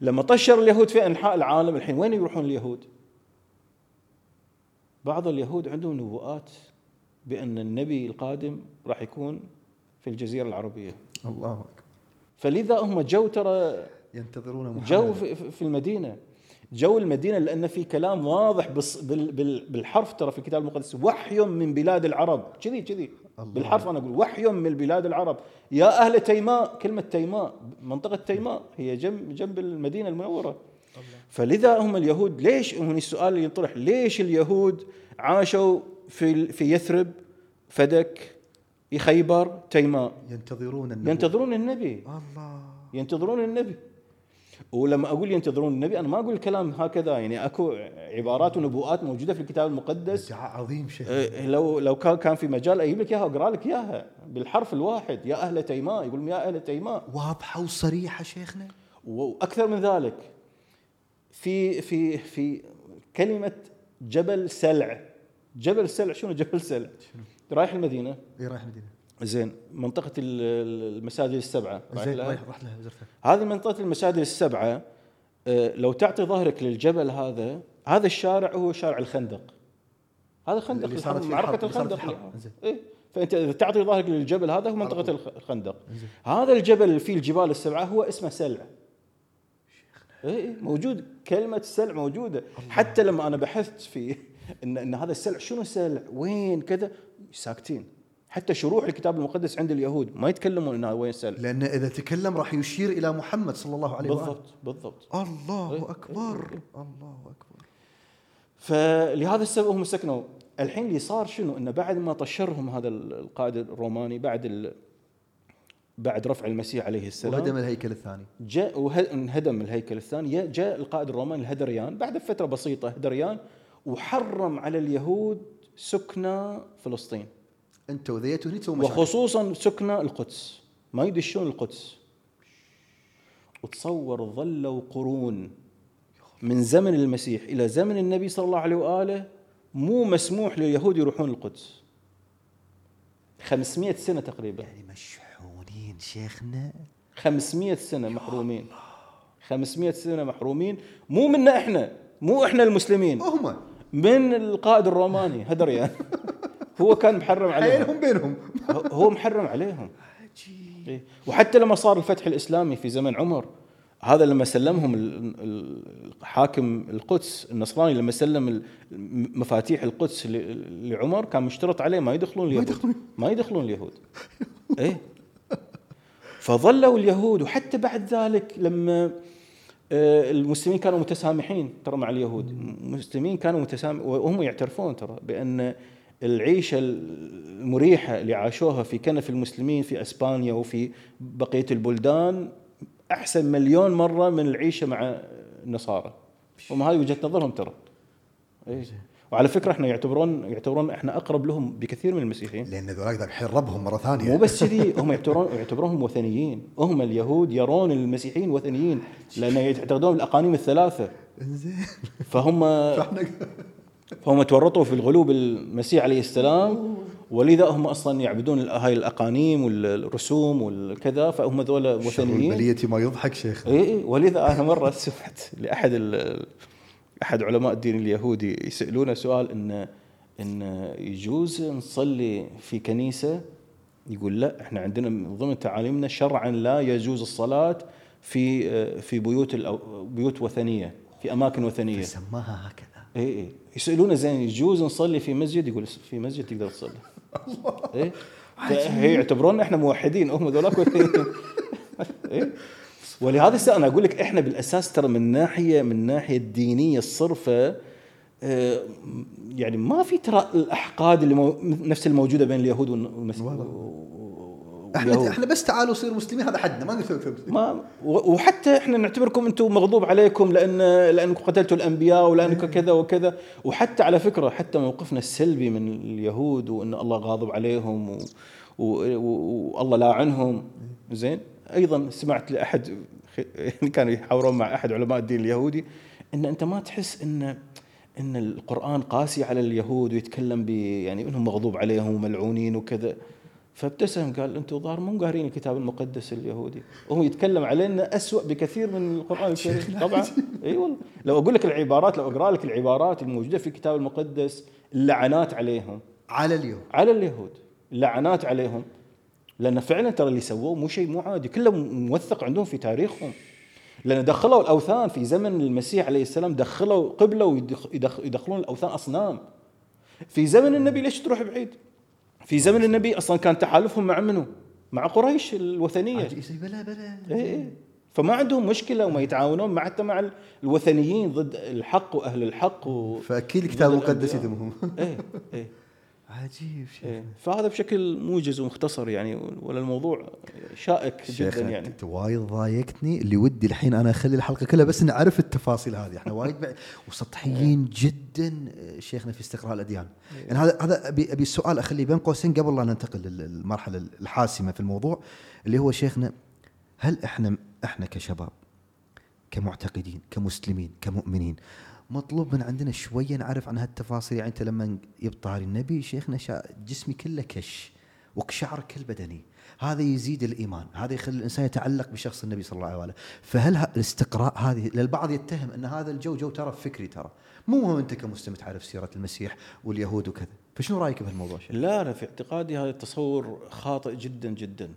لما طشر اليهود في أنحاء العالم الحين وين يروحون اليهود؟ بعض اليهود عندهم نبوءات بأن النبي القادم راح يكون في الجزيرة العربية. الله أكبر. فلذا هم جو ترى ينتظرون محمد. جو في, المدينة. جو المدينة لأن في كلام واضح بالحرف ترى في الكتاب المقدس. وحي من بلاد العرب. كذي كذي. بالحرف أنا أقول وحي من بلاد العرب. يا أهل تيماء كلمة تيماء منطقة تيماء هي جنب جنب المدينة المنورة. فلذا هم اليهود ليش؟ هنا السؤال اللي ينطرح ليش اليهود عاشوا في في يثرب فدك خيبر تيماء ينتظرون النبوة. ينتظرون النبي. الله. ينتظرون النبي. ولما أقول ينتظرون النبي أنا ما أقول الكلام هكذا يعني أكو عبارات ونبوءات موجودة في الكتاب المقدس. عظيم شيخ إيه، لو لو كان كان في مجال أجيب لك إياها وأقرأ لك إياها بالحرف الواحد. يا أهل تيماء يقول يا أهل تيماء واضحة وصريحة شيخنا. وأكثر من ذلك. في في في كلمة جبل سلع. جبل سلع شنو جبل سلع؟ رايح المدينة. إي رايح مدينه زين منطقة ال- ال- المساجد السبعة. رايح زين لها؟ رايح لها زرتها. هذه منطقة المساجد السبعة. آه، لو تعطي ظهرك للجبل هذا هذا الشارع هو شارع الخندق. هذا خندق اللي صارت صارت الخندق. زين. إيه؟ فأنت إذا تعطي ظهرك للجبل هذا هو. الخ- الخندق. هذا الجبل اللي فيه الجبال السبعة هو اسمه سلع. إيه إيه، موجود. كلمة سلع موجودة. حتى لما أنا بحثت في إن, إن هذا السلع شنو سلع؟ وين؟ كذا. ساكتين. حتى شروح الكتاب المقدس عند اليهود ما يتكلمون هذا وين سلع. لأن إذا تكلم راح يشير إلى محمد صلى الله عليه وسلم بالضبط بالضبط. الله إيه، أكبر. الله أكبر. فلهذا السبب هم سكنوا. الحين اللي صار شنو؟ إنه بعد ما طشرهم هذا القائد الروماني بعد ال... بعد رفع المسيح عليه السلام. وهدم الهيكل الثاني. جاء وانهدم الهيكل الثاني. جاء القائد الروماني الهدريان بعد فترة بسيطة هدريان وحرم على اليهود سكنى فلسطين. أنتوا ذيتوا هني مشاكل. وخصوصا سكنى القدس. ما يدشون القدس. وتصور ظلوا قرون من زمن المسيح إلى زمن النبي صلى الله عليه وآله مو مسموح لليهود يروحون القدس. 500 سنة تقريبا. يعني مشحونين شيخنا. 500 سنة محرومين. 500 سنة محرومين. مو منا إحنا مو إحنا المسلمين. هم. من القائد الروماني هدريان هو كان محرم عليهم. حيلهم بينهم. هو محرم عليهم. إيه. وحتى لما صار الفتح الإسلامي في زمن عمر هذا لما سلمهم ال- ال- حاكم القدس النصراني لما سلم مفاتيح القدس لعمر كان مشترط عليه ما يدخلون اليهود. ما يدخلون اليهود. إيه. فظلوا اليهود وحتى بعد ذلك لما آه، المسلمين كانوا متسامحين ترى مع اليهود. المسلمين كانوا متسامح وهم يعترفون ترى بأن العيشة المريحة اللي عاشوها في كنف المسلمين في إسبانيا وفي بقية البلدان أحسن مليون مرة من العيشة مع النصارى. هم هذه وجهة نظرهم ترى. وعلى فكرة إحنا يعتبرون يعتبرون إحنا أقرب لهم بكثير من المسيحيين. لأن ذولاك ذبحين ربهم مرة ثانية. مو بس كذي هم يعتبرون يعتبرونهم وثنيين. هم اليهود يرون المسيحيين وثنيين لأن يعتقدون بالأقانيم الثلاثة. إنزين. فهم فهم تورطوا في الغلو بالمسيح عليه السلام ولذا هم أصلا يعبدون هاي الأقانيم والرسوم والكذا فهم ذولا وثنيين. البلية ما يضحك شيخ. اي اي ولذا أنا مرة سمعت لأحد ال- أحد علماء الدين اليهودي يسالونه سؤال ان إن يجوز نصلي في كنيسة؟ يقول لا إحنا عندنا من ضمن تعاليمنا شرعا لا يجوز الصلاة في في بيوت بيوت وثنية في أماكن وثنية. سماها هكذا. اي اي يسالونه زين يجوز نصلي في مسجد؟ يقول في مسجد تقدر تصلي. اي هي يعتبرون إحنا موحدين هم ذولاك إيه؟ ولهذا السبب أنا أقول لك إحنا بالأساس ترى من ناحيه من ناحية الدينية الصرفة آه، يعني ما في ترى الأحقاد اللي مو نفس الموجودة بين اليهود والمسيحيين إحنا إحنا بس تعالوا صير مسلمين هذا حدنا ما قلت ما وحتى إحنا نعتبركم أنتم مغضوب عليكم لأن لأنكم قتلتوا الأنبياء ولأنكم إيه. كذا وكذا. وحتى على فكرة حتى موقفنا السلبي من اليهود وأن الله غاضب عليهم و... والله لاعنهم زين؟ أيضا سمعت لأحد يعني كانوا يحاورون مع أحد علماء الدين اليهودي إن أنت ما تحس إن إن القرآن قاسي على اليهود ويتكلم ب يعني إنهم مغضوب عليهم وملعونين وكذا. فابتسم قال أنتم ظاهر مو قارين الكتاب المقدس اليهودي. وهو يتكلم علينا أسوأ بكثير من القرآن الكريم. طبعا. إي والله. لو أقول لك العبارات لو أقرأ لك العبارات الموجودة في الكتاب المقدس اللعنات عليهم. على اليهود. على اليهود. اللعنات عليهم. لأن فعلا ترى اللي سووه مو شيء مو عادي. كله موثق عندهم في تاريخهم. لأن دخلوا الأوثان في زمن المسيح عليه السلام دخلوا قبله ويدخلون الأوثان أصنام. في زمن النبي ليش تروح بعيد؟ في زمن النبي أصلا كان تحالفهم مع منو؟ مع قريش الوثنية. بلا بلا. إيه إيه. فما عندهم مشكلة وما يتعاونون مع حتى مع الوثنيين ضد الحق وأهل الحق و فأكيد الكتاب المقدس يدمهم إيه إيه. عجيب شيخ. إيه. فهذا بشكل موجز ومختصر يعني ولا الموضوع شائك جدا يعني. أنت وايد ضايقتني اللي ودي الحين أنا أخلي الحلقة كلها بس نعرف التفاصيل هذه. إحنا وايد وسطحيين جدا. شيخنا في استقراء الأديان. إيه. يعني هذا هذا أبي أبي السؤال أخليه بين قوسين قبل لا ننتقل للمرحلة الحاسمة في الموضوع اللي هو شيخنا هل إحنا إحنا كشباب كمعتقدين كمسلمين كمؤمنين مطلوب من عندنا شوية نعرف عن هالتفاصيل. يعني أنت لما يبطاري النبي شيخنا جسمي كله كش وقشعر كل بدني. هذا يزيد الإيمان. هذا يخلي الإنسان يتعلق بشخص النبي صلى الله عليه وسلم فهل الاستقراء هذه للبعض يتهم أن هذا الجو جو ترى فكري ترى. مو مهم أنت كمسلم تعرف سيرة المسيح واليهود وكذا. فشنو رأيك بهالموضوع؟ لا لا في اعتقادي هذا التصور خاطئ جدا جدا.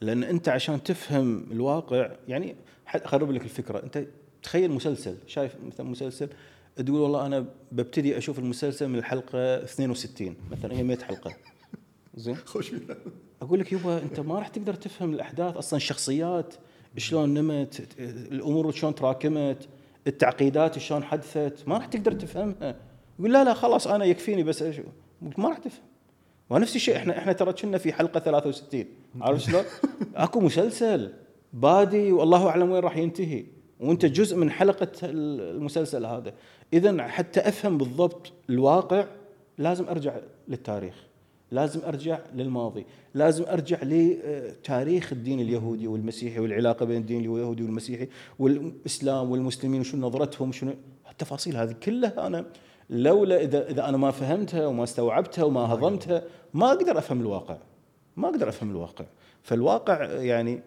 لأن أنت عشان تفهم الواقع يعني اقرب لك الفكرة. أنت تخيل مسلسل شايف مثلا مسلسل تقول والله أنا ببتدي أشوف المسلسل من الحلقة 62 مثلا هي 100 حلقة. زين؟ خوش. أقول لك يبا أنت ما راح تقدر تفهم الأحداث أصلا الشخصيات شلون نمت الأمور شلون تراكمت التعقيدات شلون حدثت ما راح تقدر تفهمها. يقول لا لا خلاص أنا يكفيني بس ما راح تفهم. ونفس الشيء إحنا إحنا ترى كنا في حلقة 63 عارف شلون؟ أكو مسلسل بادي والله أعلم وين راح ينتهي. وانت جزء من حلقة المسلسل هذا. اذا حتى أفهم بالضبط الواقع لازم أرجع للتاريخ لازم أرجع للماضي لازم أرجع لتاريخ الدين اليهودي والمسيحي والعلاقة بين الدين اليهودي والمسيحي والإسلام والمسلمين وشنو نظرتهم شنو التفاصيل هذه كلها أنا لولا إذا إذا أنا ما فهمتها وما استوعبتها وما هضمتها ما أقدر أفهم الواقع ما أقدر أفهم الواقع. فالواقع يعني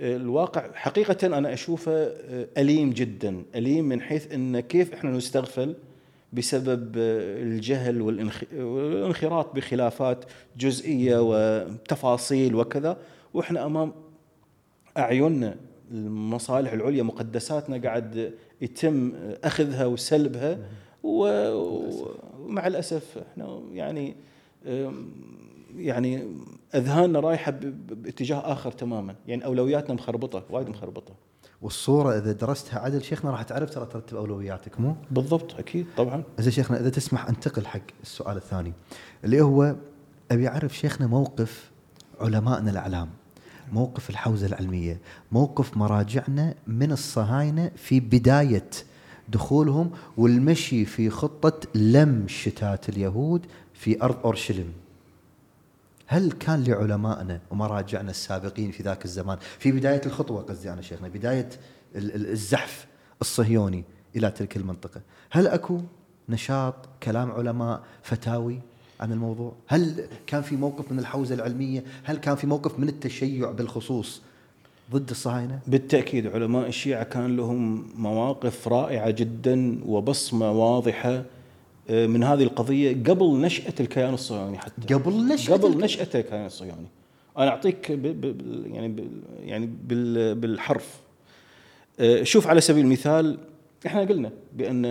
الواقع حقيقة أنا أشوفه أليم جدا أليم من حيث أن كيف إحنا نستغفل بسبب الجهل والانخراط بخلافات جزئية وتفاصيل وكذا. وإحنا أمام أعيننا المصالح العليا مقدساتنا قاعد يتم أخذها وسلبها. ومع الأسف إحنا يعني يعني أذهاننا رايحة باتجاه آخر تماما. يعني أولوياتنا مخربطة وايد مخربطة. والصورة إذا درستها عدل شيخنا راح تعرف ترى ترتب أولوياتك مو؟ بالضبط أكيد طبعا. زين شيخنا إذا تسمح أنتقل حق السؤال الثاني اللي هو أبي أعرف شيخنا موقف علمائنا الأعلام موقف الحوزة العلمية موقف مراجعنا من الصهاينة في بداية دخولهم والمشي في خطة لم شتات اليهود في أرض أورشليم. هل كان لعلمائنا ومراجعنا السابقين في ذاك الزمان في بداية الخطوة قصدي أنا شيخنا بداية الزحف الصهيوني إلى تلك المنطقة هل أكو نشاط كلام علماء فتاوي عن الموضوع؟ هل كان في موقف من الحوزة العلمية؟ هل كان في موقف من التشيع بالخصوص ضد الصهاينة؟ بالتأكيد علماء الشيعة كان لهم مواقف رائعة جدا وبصمة واضحة من هذه القضية قبل نشأة الكيان الصهيوني حتى. قبل نشأة قبل نشأة الكيان الصهيوني. أنا أعطيك ب ب يعني ب يعني بالحرف. آه، شوف على سبيل المثال إحنا قلنا بأن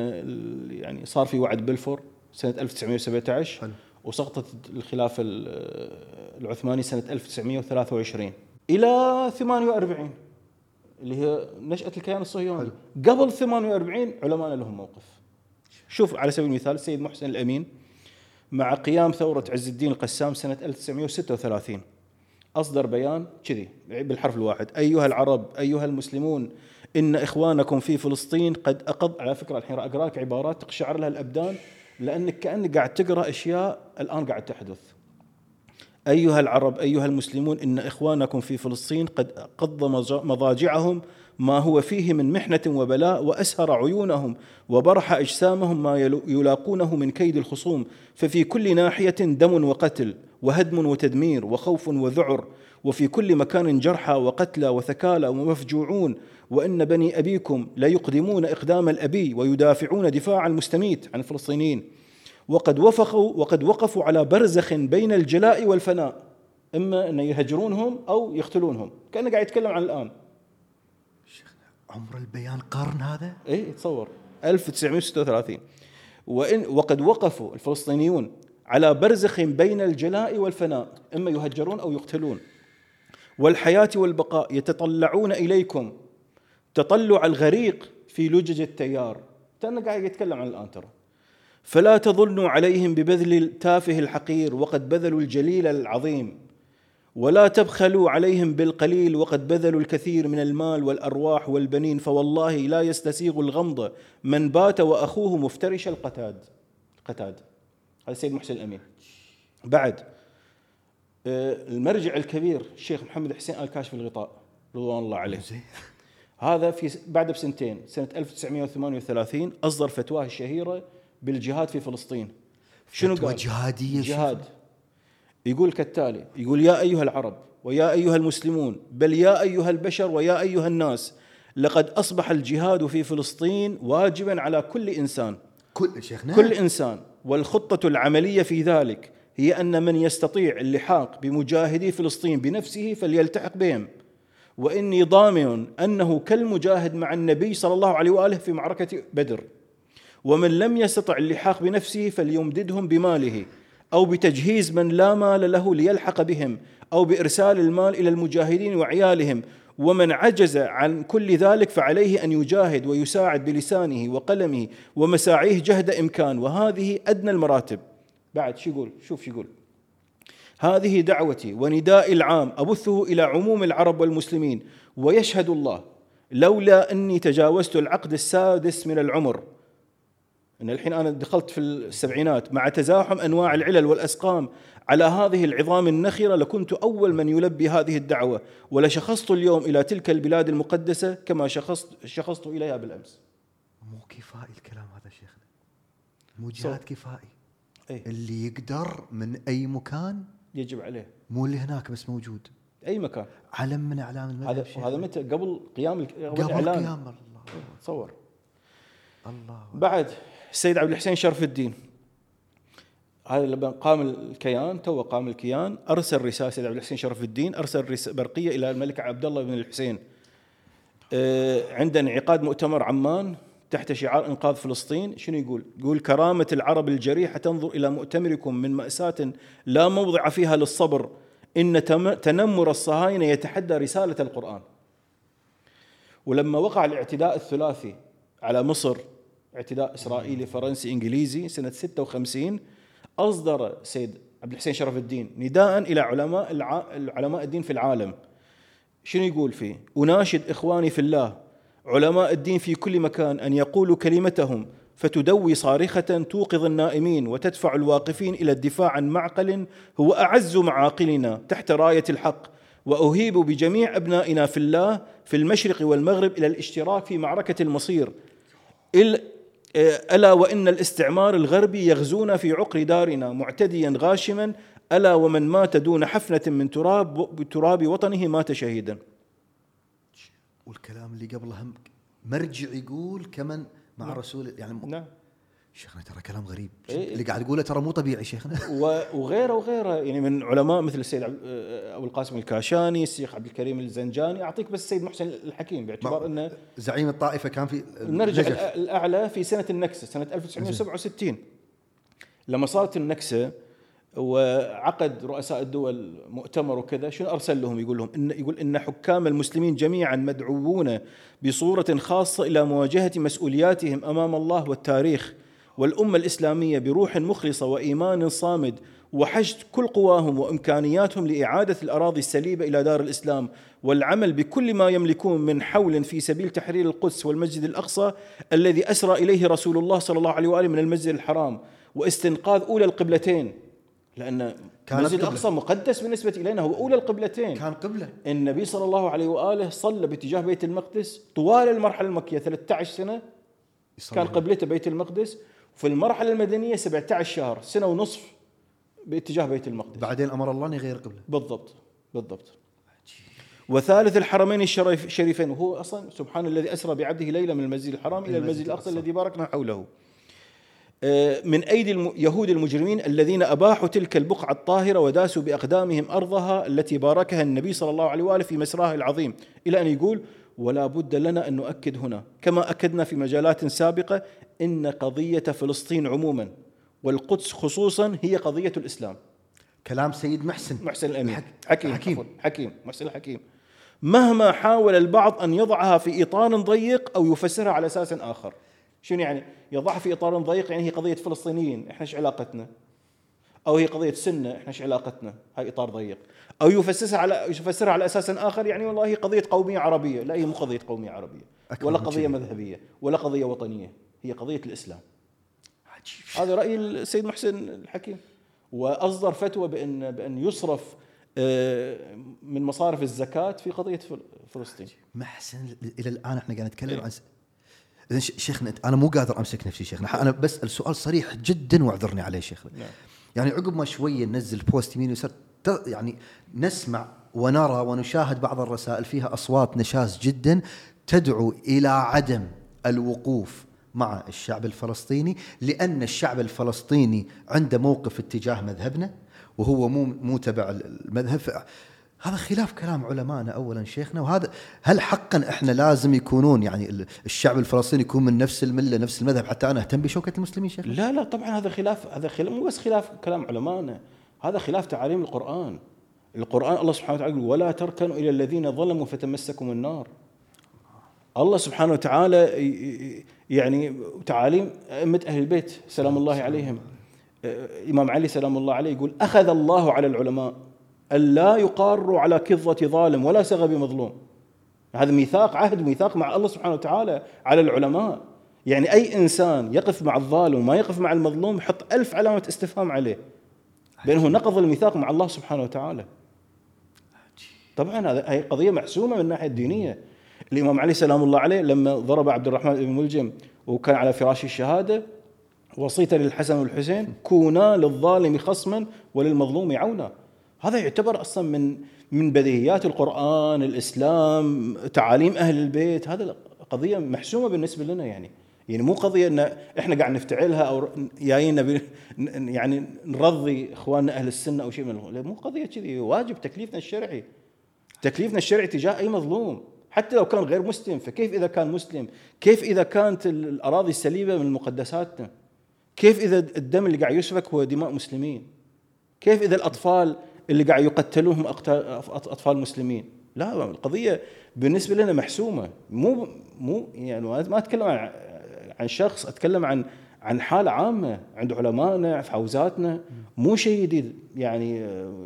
يعني صار في وعد بلفور سنة 1917 حلو. وسقطت الخلافة العثماني سنة 1923 إلى 48 اللي هي نشأة الكيان الصهيوني. قبل 48 علماء لهم موقف. شوف على سبيل المثال السيد محسن الأمين مع قيام ثورة عز الدين القسام سنة 1936 أصدر بيان كذي بالحرف الواحد. أيها العرب أيها المسلمون إن إخوانكم في فلسطين قد أقض على فكرة الحين أقرأ لك عبارات تقشعر لها الأبدان لأنك كأنك قاعد تقرأ أشياء الآن قاعد تحدث. أيها العرب أيها المسلمون إن إخوانكم في فلسطين قد قض مضاجعهم ما هو فيه من محنة وبلاء وأسهر عيونهم وبرح أجسامهم ما يلاقونه من كيد الخصوم. ففي كل ناحية دم وقتل وهدم وتدمير وخوف وذعر. وفي كل مكان جرحى وقتلى وثكالى ومفجوعون. وإن بني أبيكم ليقدمون إقدام الأبي ويدافعون دفاع المستميت عن الفلسطينيين وقد وفقوا وقد وقفوا على برزخ بين الجلاء والفناء. إما أن يهجرونهم أو يقتلونهم. كأنه قاعد يتكلم عن الآن. عمر البيان قرن هذا؟ اي تصور 1936 وإن وقد وقفوا الفلسطينيون على برزخ بين الجلاء والفناء إما يهجرون أو يقتلون. والحياة والبقاء يتطلعون إليكم. تطلع الغريق في لجج التيار. كان قاعد يتكلم عن الآن ترى. فلا تظنوا عليهم ببذل التافه الحقير وقد بذلوا الجليل العظيم. ولا تبخلوا عليهم بالقليل وقد بذلوا الكثير من المال والأرواح والبنين فوالله لا يستسيغ الغمض. من بات وأخوه مفترش القتاد. قتاد. هذا السيد محسن الأمين. بعد آه، المرجع الكبير الشيخ محمد حسين آل كاشف الغطاء رضوان الله عليه. هذا في بعد بسنتين سنة 1938 أصدر فتواه الشهيرة بالجهاد في فلسطين. شنو قال؟ جهادية جهاد. يقول كالتالي يقول يا أيها العرب ويا أيها المسلمون بل يا أيها البشر ويا أيها الناس لقد أصبح الجهاد في فلسطين واجبا على كل إنسان. كل شيخنا؟ كل إنسان. والخطة العملية في ذلك هي أن من يستطيع اللحاق بمجاهدي فلسطين بنفسه فليلتحق بهم. وإني ضامن أنه كالمجاهد مع النبي صلى الله عليه وآله في معركة بدر. ومن لم يستطع اللحاق بنفسه فليمددهم بماله. أو بتجهيز من لا مال له ليلحق بهم أو بإرسال المال إلى المجاهدين وعيالهم. ومن عجز عن كل ذلك فعليه أن يجاهد ويساعد بلسانه وقلمه ومساعيه جهد إمكان. وهذه أدنى المراتب. بعد شو يقول؟ شوف شو يقول. هذه دعوتي وندائي العام أبثه إلى عموم العرب والمسلمين. ويشهد الله لولا أني تجاوزت العقد السادس من العمر إن الحين أنا دخلت في السبعينات مع تزاحم أنواع العلل والأسقام على هذه العظام النخرة لكنت أول من يلبي هذه الدعوة ولشخصت اليوم إلى تلك البلاد المقدسة كما شخصت شخصت إليها بالأمس. مو كفائي الكلام هذا شيخنا. مو جهاد كفائي. أي. اللي يقدر من أي مكان يجب عليه. مو اللي هناك بس موجود. أي مكان. علم من إعلام المذهب هذا هذا متى قبل قيام قبل قيام الله تصور. الله بعد السيد عبد الحسين شرف الدين هذا لما قام الكيان تو قام الكيان أرسل رسالة سيد عبد الحسين شرف الدين أرسل برقية إلى الملك عبد الله بن الحسين آه، عند انعقاد مؤتمر عمان تحت شعار إنقاذ فلسطين شنو يقول؟ يقول كرامة العرب الجريحة تنظر إلى مؤتمركم من مأساة لا موضع فيها للصبر إن تنمر الصهاينة يتحدى رسالة القرآن. ولما وقع الاعتداء الثلاثي على مصر اعتداء إسرائيلي فرنسي إنجليزي سنة 56 أصدر سيد عبد الحسين شرف الدين نداء إلى علماء علماء الدين في العالم. شنو يقول فيه؟ أناشد إخواني في الله علماء الدين في كل مكان أن يقولوا كلمتهم فتدوي صارخة توقظ النائمين وتدفع الواقفين إلى الدفاع عن معقل هو أعز معاقلنا تحت راية الحق. وأهيب بجميع أبنائنا في الله في المشرق والمغرب إلى الاشتراك في معركة المصير. ألا وإن الاستعمار الغربي يغزونا في عقر دارنا معتديا غاشما ألا ومن مات دون حفنة من تراب بتراب وطنه مات شهيدا والكلام اللي قبله مرجع يقول كمن مع نعم. رسول يعني نعم شيخنا ترى كلام غريب. إيه اللي قاعد تقوله ترى مو طبيعي شيخنا. وغيره وغيره يعني من علماء مثل السيد أبو القاسم الكاشاني الشيخ عبد الكريم الزنجاني. أعطيك بس السيد محسن الحكيم باعتبار إنه زعيم الطائفة كان في المرجع الأعلى في سنة النكسة سنة 1967 لما صارت النكسة وعقد رؤساء الدول مؤتمر وكذا شنو أرسل لهم؟ يقول لهم إن يقول إن حكام المسلمين جميعا مدعوون بصورة خاصة إلى مواجهة مسؤولياتهم أمام الله والتاريخ. والأمة الإسلامية بروح مخلصة وإيمان صامد وحشد كل قواهم وإمكانياتهم لإعادة الأراضي السليبة إلى دار الإسلام والعمل بكل ما يملكون من حول في سبيل تحرير القدس والمسجد الأقصى الذي أسرى إليه رسول الله صلى الله عليه وآله من المسجد الحرام واستنقاذ أولى القبلتين لأن كانت المسجد قبلة. الأقصى مقدس بالنسبة إلينا هو أولى القبلتين كان قبلة النبي صلى الله عليه وآله صلى باتجاه بيت المقدس طوال المرحلة المكية 13 سنة يصلي. كان قبلته بيت المقدس وفي المرحلة المدنية 17 شهر سنة ونصف باتجاه بيت المقدس. بعدين أمر الله ان يغير قبله. بالضبط بالضبط. وثالث الحرمين الشريف- الشريفين وهو أصلا سبحان الذي أسرى بعبده ليلا من المسجد الحرام إلى المسجد الأقصى الذي باركنا حوله. آه، من أيدي الم- يهود المجرمين الذين أباحوا تلك البقعة الطاهرة وداسوا بأقدامهم أرضها التي باركها النبي صلى الله عليه وآله في مسراها العظيم إلى أن يقول ولا بد لنا أن نؤكد هنا. كما أكدنا في مجالات سابقة إن قضية فلسطين عموما والقدس خصوصا هي قضية الإسلام. كلام سيد محسن. محسن الأمين. حك- حكيم حكيم. حكيم حكيم محسن الحكيم. مهما حاول البعض أن يضعها في إطار ضيق أو يفسرها على أساس آخر. شنو يعني؟ يضعها في إطار ضيق يعني هي قضية فلسطينيين. إحنا إيش علاقتنا؟ أو هي قضية سنة إحنا إيش علاقتنا؟ هاي إطار ضيق. أو يفسرها على يفسرها على أساس آخر يعني والله هي قضية قومية عربية. لا هي مو قضية قومية عربية. ولا قضية. مذهبية ولا قضية وطنية. هي قضية الإسلام. عجيب. هذا رأي السيد محسن الحكيم. وأصدر فتوى بان بأن يصرف آه، من مصارف الزكاة في قضية فل- فلسطين. محسن إلى الآن إحنا قاعد نتكلم إيه. عن اذا شيخنا أنا مو قادر أمسك نفسي شيخنا أنا بسأل سؤال صريح جدا وأعذرني عليه شيخنا. نعم. يعني عقب ما شوية ننزل بوست يمين ويسار يعني نسمع ونرى ونشاهد بعض الرسائل فيها أصوات نشاز جدا تدعو إلى عدم الوقوف مع الشعب الفلسطيني لأن الشعب الفلسطيني عنده موقف اتجاه مذهبنا وهو مو مو تبع المذهب. هذا خلاف كلام علمائنا اولا شيخنا وهذا هل حقا إحنا لازم يكونون يعني ال- الشعب الفلسطيني يكون من نفس الملة نفس المذهب؟ حتى أنا أهتم بشوكة المسلمين شيخنا؟ لا لا طبعا هذا خلاف هذا خلاف مو بس خلاف كلام علمائنا هذا خلاف تعاليم القرآن. القرآن الله سبحانه وتعالى يقول ولا تركنوا إلى الذين ظلموا فتمسكم النار. الله سبحانه وتعالى يعني تعاليم أئمة أهل البيت سلام الله عليهم. الامام علي سلام الله عليه يقول أخذ الله على العلماء. الا يقاروا على كظه ظالم ولا سغب مظلوم هذا ميثاق عهد ميثاق مع الله سبحانه وتعالى على العلماء. يعني أي إنسان يقف مع الظالم وما يقف مع المظلوم يحط ألف علامة استفهام عليه. بأنه نقض الميثاق مع الله سبحانه وتعالى. طبعا هذا هي قضية محسومة من الناحية الدينية. الإمام علي سلام الله عليه لما ضرب عبد الرحمن بن ملجم وكان على فراش الشهادة وصيت للحسن والحسين كونا للظالم خصما وللمظلوم عونا. هذا يعتبر أصلا من من بديهيات القرآن الإسلام تعاليم أهل البيت. هذا قضية محسومة بالنسبة لنا يعني. يعني مو قضية إن إحنا قاعد نفتعلها أو جايين يعني نرضي إخواننا أهل السنة أو شيء من لا، مو قضية كذي. واجب تكليفنا الشرعي. تكليفنا الشرعي تجاه أي مظلوم. حتى لو كان غير مسلم فكيف إذا كان مسلم؟ كيف إذا كانت ال- الأراضي السليبه من مقدساتنا؟ كيف إذا الدم اللي قاعد يسفك هو دماء مسلمين؟ كيف إذا الأطفال اللي قاعد يقتلوهم أطفال مسلمين. لا القضية بالنسبة لنا محسومة. مو مو يعني ما أتكلم عن عن شخص أتكلم عن عن حالة عامة عند علمائنا في حوزاتنا. مو شيء جديد. يعني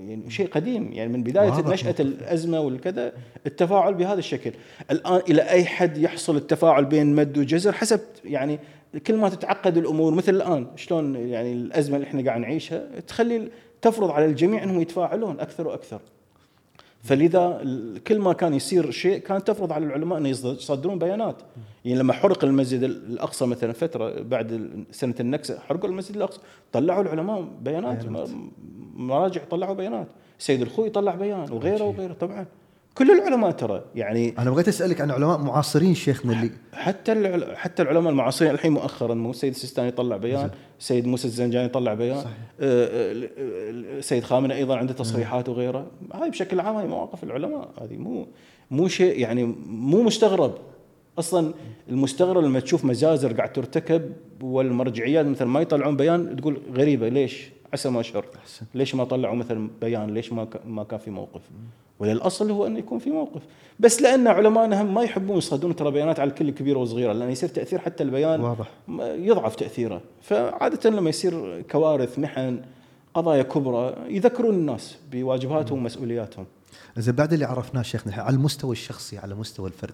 يعني شيء قديم. يعني من بداية نشأة. الأزمة والكذا التفاعل بهذا الشكل. الآن إلى أي حد يحصل التفاعل بين مد وجزر حسب يعني كل ما تتعقد الأمور. مثل الآن شلون يعني الأزمة اللي إحنا قاعد نعيشها تخلي تفرض على الجميع انهم يتفاعلون أكثر وأكثر. فلذا كل ما كان يصير شيء كان تفرض على العلماء أن يصد- يصدرون بيانات. يعني لما حرق المسجد الأقصى مثلا فترة بعد سنة النكسة حرقوا المسجد الأقصى طلعوا العلماء بيانات, بيانات. مراجع طلعوا بيانات سيد الخوي طلع بيان وغيره وغيره طبعا. كل العلماء ترى يعني أنا بغيت أسألك عن علماء معاصرين شيخنا اللي حتى العل- حتى العلماء المعاصرين الحين مؤخرا مو السيد السيستاني طلع بيان السيد موسى الزنجاني طلع بيان صحيح. آه، آه، السيد خامنئي أيضا عنده تصريحات وغيره. هاي بشكل عام هاي مواقف العلماء هذه مو مو شيء يعني مو مستغرب. أصلا المستغرب لما تشوف مجازر قاعد ترتكب والمرجعيات مثلا ما يطلعون بيان تقول غريبة ليش؟ عسى ما شر ليش ما طلعوا مثلا بيان؟ ليش ما ما كان في موقف؟ وللأصل هو انه يكون في موقف. بس لأن علمائنا هم ما يحبون يصدون ترى بيانات على الكل كبيرة وصغيرة لأن يصير تأثير حتى البيان واضح. يضعف تأثيره. فعادة لما يصير كوارث محن قضايا كبرى يذكرون الناس بواجباتهم ومسؤولياتهم. زين بعد اللي عرفناه شيخنا على المستوى الشخصي على مستوى الفرد.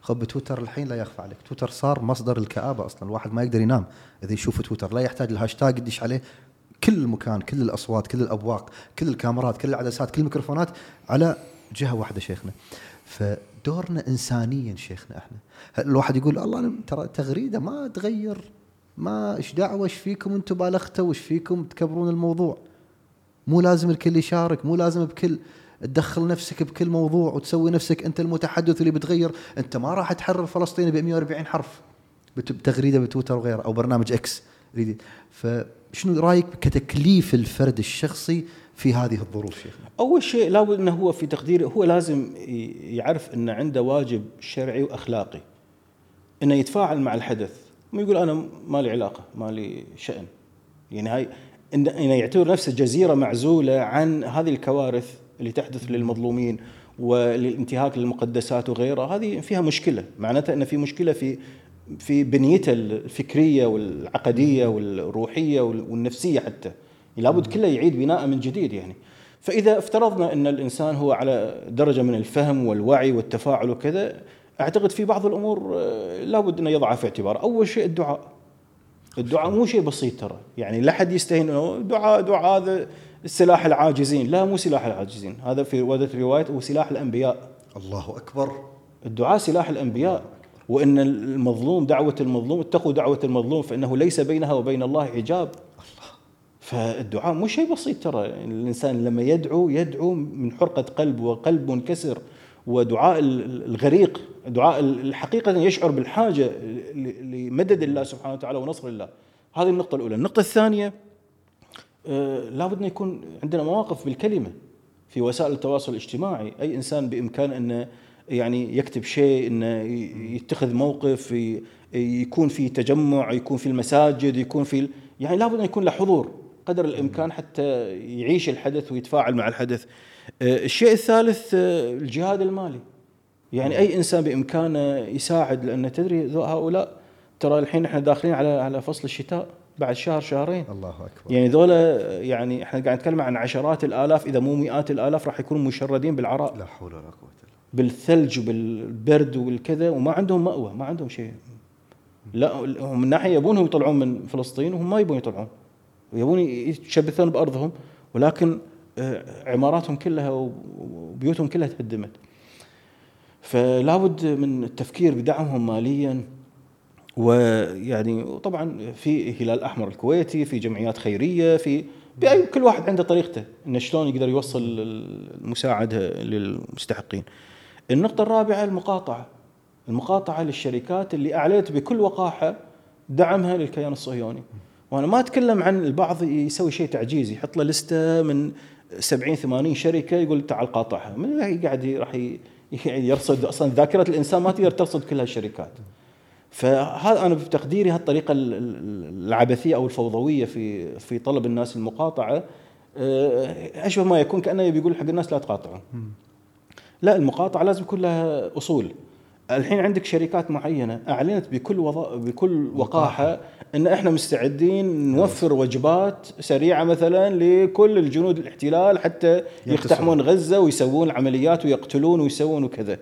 خب بتويتر الحين لا يخفى عليك. تويتر صار مصدر الكآبة أصلا. الواحد ما يقدر ينام إذا يشوف تويتر. لا يحتاج الهاشتاج يدش عليه. كل مكان كل الأصوات كل الأبواق كل الكاميرات كل العدسات كل الميكروفونات على جهة واحدة شيخنا. فدورنا إنسانيا شيخنا إحنا. الواحد يقول الله ترى تغريدة ما تغير؟ ما إيش دعوة؟ إيش فيكم أنتم بالختوا وإيش فيكم تكبرون الموضوع؟ مو لازم الكل يشارك مو لازم بكل تدخل نفسك بكل موضوع وتسوي نفسك أنت المتحدث اللي بتغير. أنت ما راح تحرر فلسطين ب 140 حرف. بتغريده بتويتر وغيره أو برنامج إكس فشنو رأيك كتكليف الفرد الشخصي في هذه الظروف شيخنا؟ أول شيء لابد أنه هو في تقديره هو لازم يعرف أن عنده واجب شرعي وأخلاقي. أنه يتفاعل مع الحدث. ما يقول أنا ما لي علاقة ما لي شأن. يعني هاي إنه يعتبر نفسه جزيرة معزولة عن هذه الكوارث اللي تحدث للمظلومين وللانتهاك للمقدسات وغيرها. هذه فيها مشكلة. معناتها أن في مشكلة في في بنيته الفكرية والعقدية والروحية والنفسية حتى. لابد كله يعيد بناءه من جديد يعني. فإذا افترضنا أن الإنسان هو على درجة من الفهم والوعي والتفاعل وكذا أعتقد في بعض الأمور آه، لابد أنه يضعها في اعتبار. أول شيء الدعاء. الدعاء مو شيء بسيط ترى. يعني لا حد يستهين إنه دعاء دعاء هذا سلاح العاجزين. لا مو سلاح العاجزين. هذا في وردت روايه هو سلاح الأنبياء. الله أكبر. الدعاء سلاح الأنبياء. وإن المظلوم دعوة المظلوم اتقوا دعوة المظلوم فإنه ليس بينها وبين الله حجاب فالدعاء مو شيء بسيط ترى. الإنسان لما يدعو يدعو من حرقة قلب وقلب منكسر ودعاء الغريق دعاء الحقيقة يشعر بالحاجة لمدد الله سبحانه وتعالى ونصر الله. هذه النقطة الأولى. النقطة الثانية آه، لابد أن يكون عندنا مواقف بالكلمة في وسائل التواصل الاجتماعي. أي إنسان بإمكانه أنه يعني يكتب شيء إنه يتخذ موقف يكون في تجمع يكون في المساجد يكون في يعني لابد أن يكون له حضور قدر الإمكان حتى يعيش الحدث ويتفاعل مع الحدث. آه، الشيء الثالث آه، الجهاد المالي. يعني أي إنسان بإمكانه يساعد لأن تدري هؤلاء ترى الحين إحنا داخلين على على فصل الشتاء بعد شهر شهرين. الله أكبر. يعني ذولا يعني إحنا قاعد نتكلم عن عشرات الآلاف إذا مو مئات الآلاف راح يكونوا مشردين بالعراء. لا حول ولا قوة بالثلج وبالبرد والكذا وما عندهم مأوى ما عندهم شيء. لا هم من ناحية يبونهم يطلعون من فلسطين وهم ما يبون يطلعون. يبون يتشبثون بأرضهم ولكن آه، عماراتهم كلها وبيوتهم كلها تهدمت. فلا بد من التفكير بدعمهم ماليا ويعني طبعا في هلال الاحمر الكويتي في جمعيات خيرية في بأي كل واحد عنده طريقته انه شلون يقدر يوصل المساعدة للمستحقين. النقطة الرابعة المقاطعة. المقاطعة للشركات اللي أعلنت بكل وقاحة دعمها للكيان الصهيوني. وأنا ما أتكلم عن البعض يسوي شيء تعجيزي يحط له لستة من 70 80 شركة يقول تعال قاطعها. من قاعد راح يرصد أصلا ذاكرة الإنسان ما تقدر ترصد كل هالشركات. فهذا أنا بتقديري هالطريقة العبثية أو الفوضوية في في طلب الناس المقاطعة. آه، أشبه ما يكون كأنه يبي يقول حق الناس لا تقاطعوا. لا المقاطعة لازم يكون لها أصول. الحين عندك شركات معينة أعلنت بكل وضع بكل وقاحة إن إحنا مستعدين نوفر وجبات سريعة مثلا لكل الجنود الاحتلال حتى يقتحمون غزة ويسوون عمليات ويقتلون ويسوون وكذا.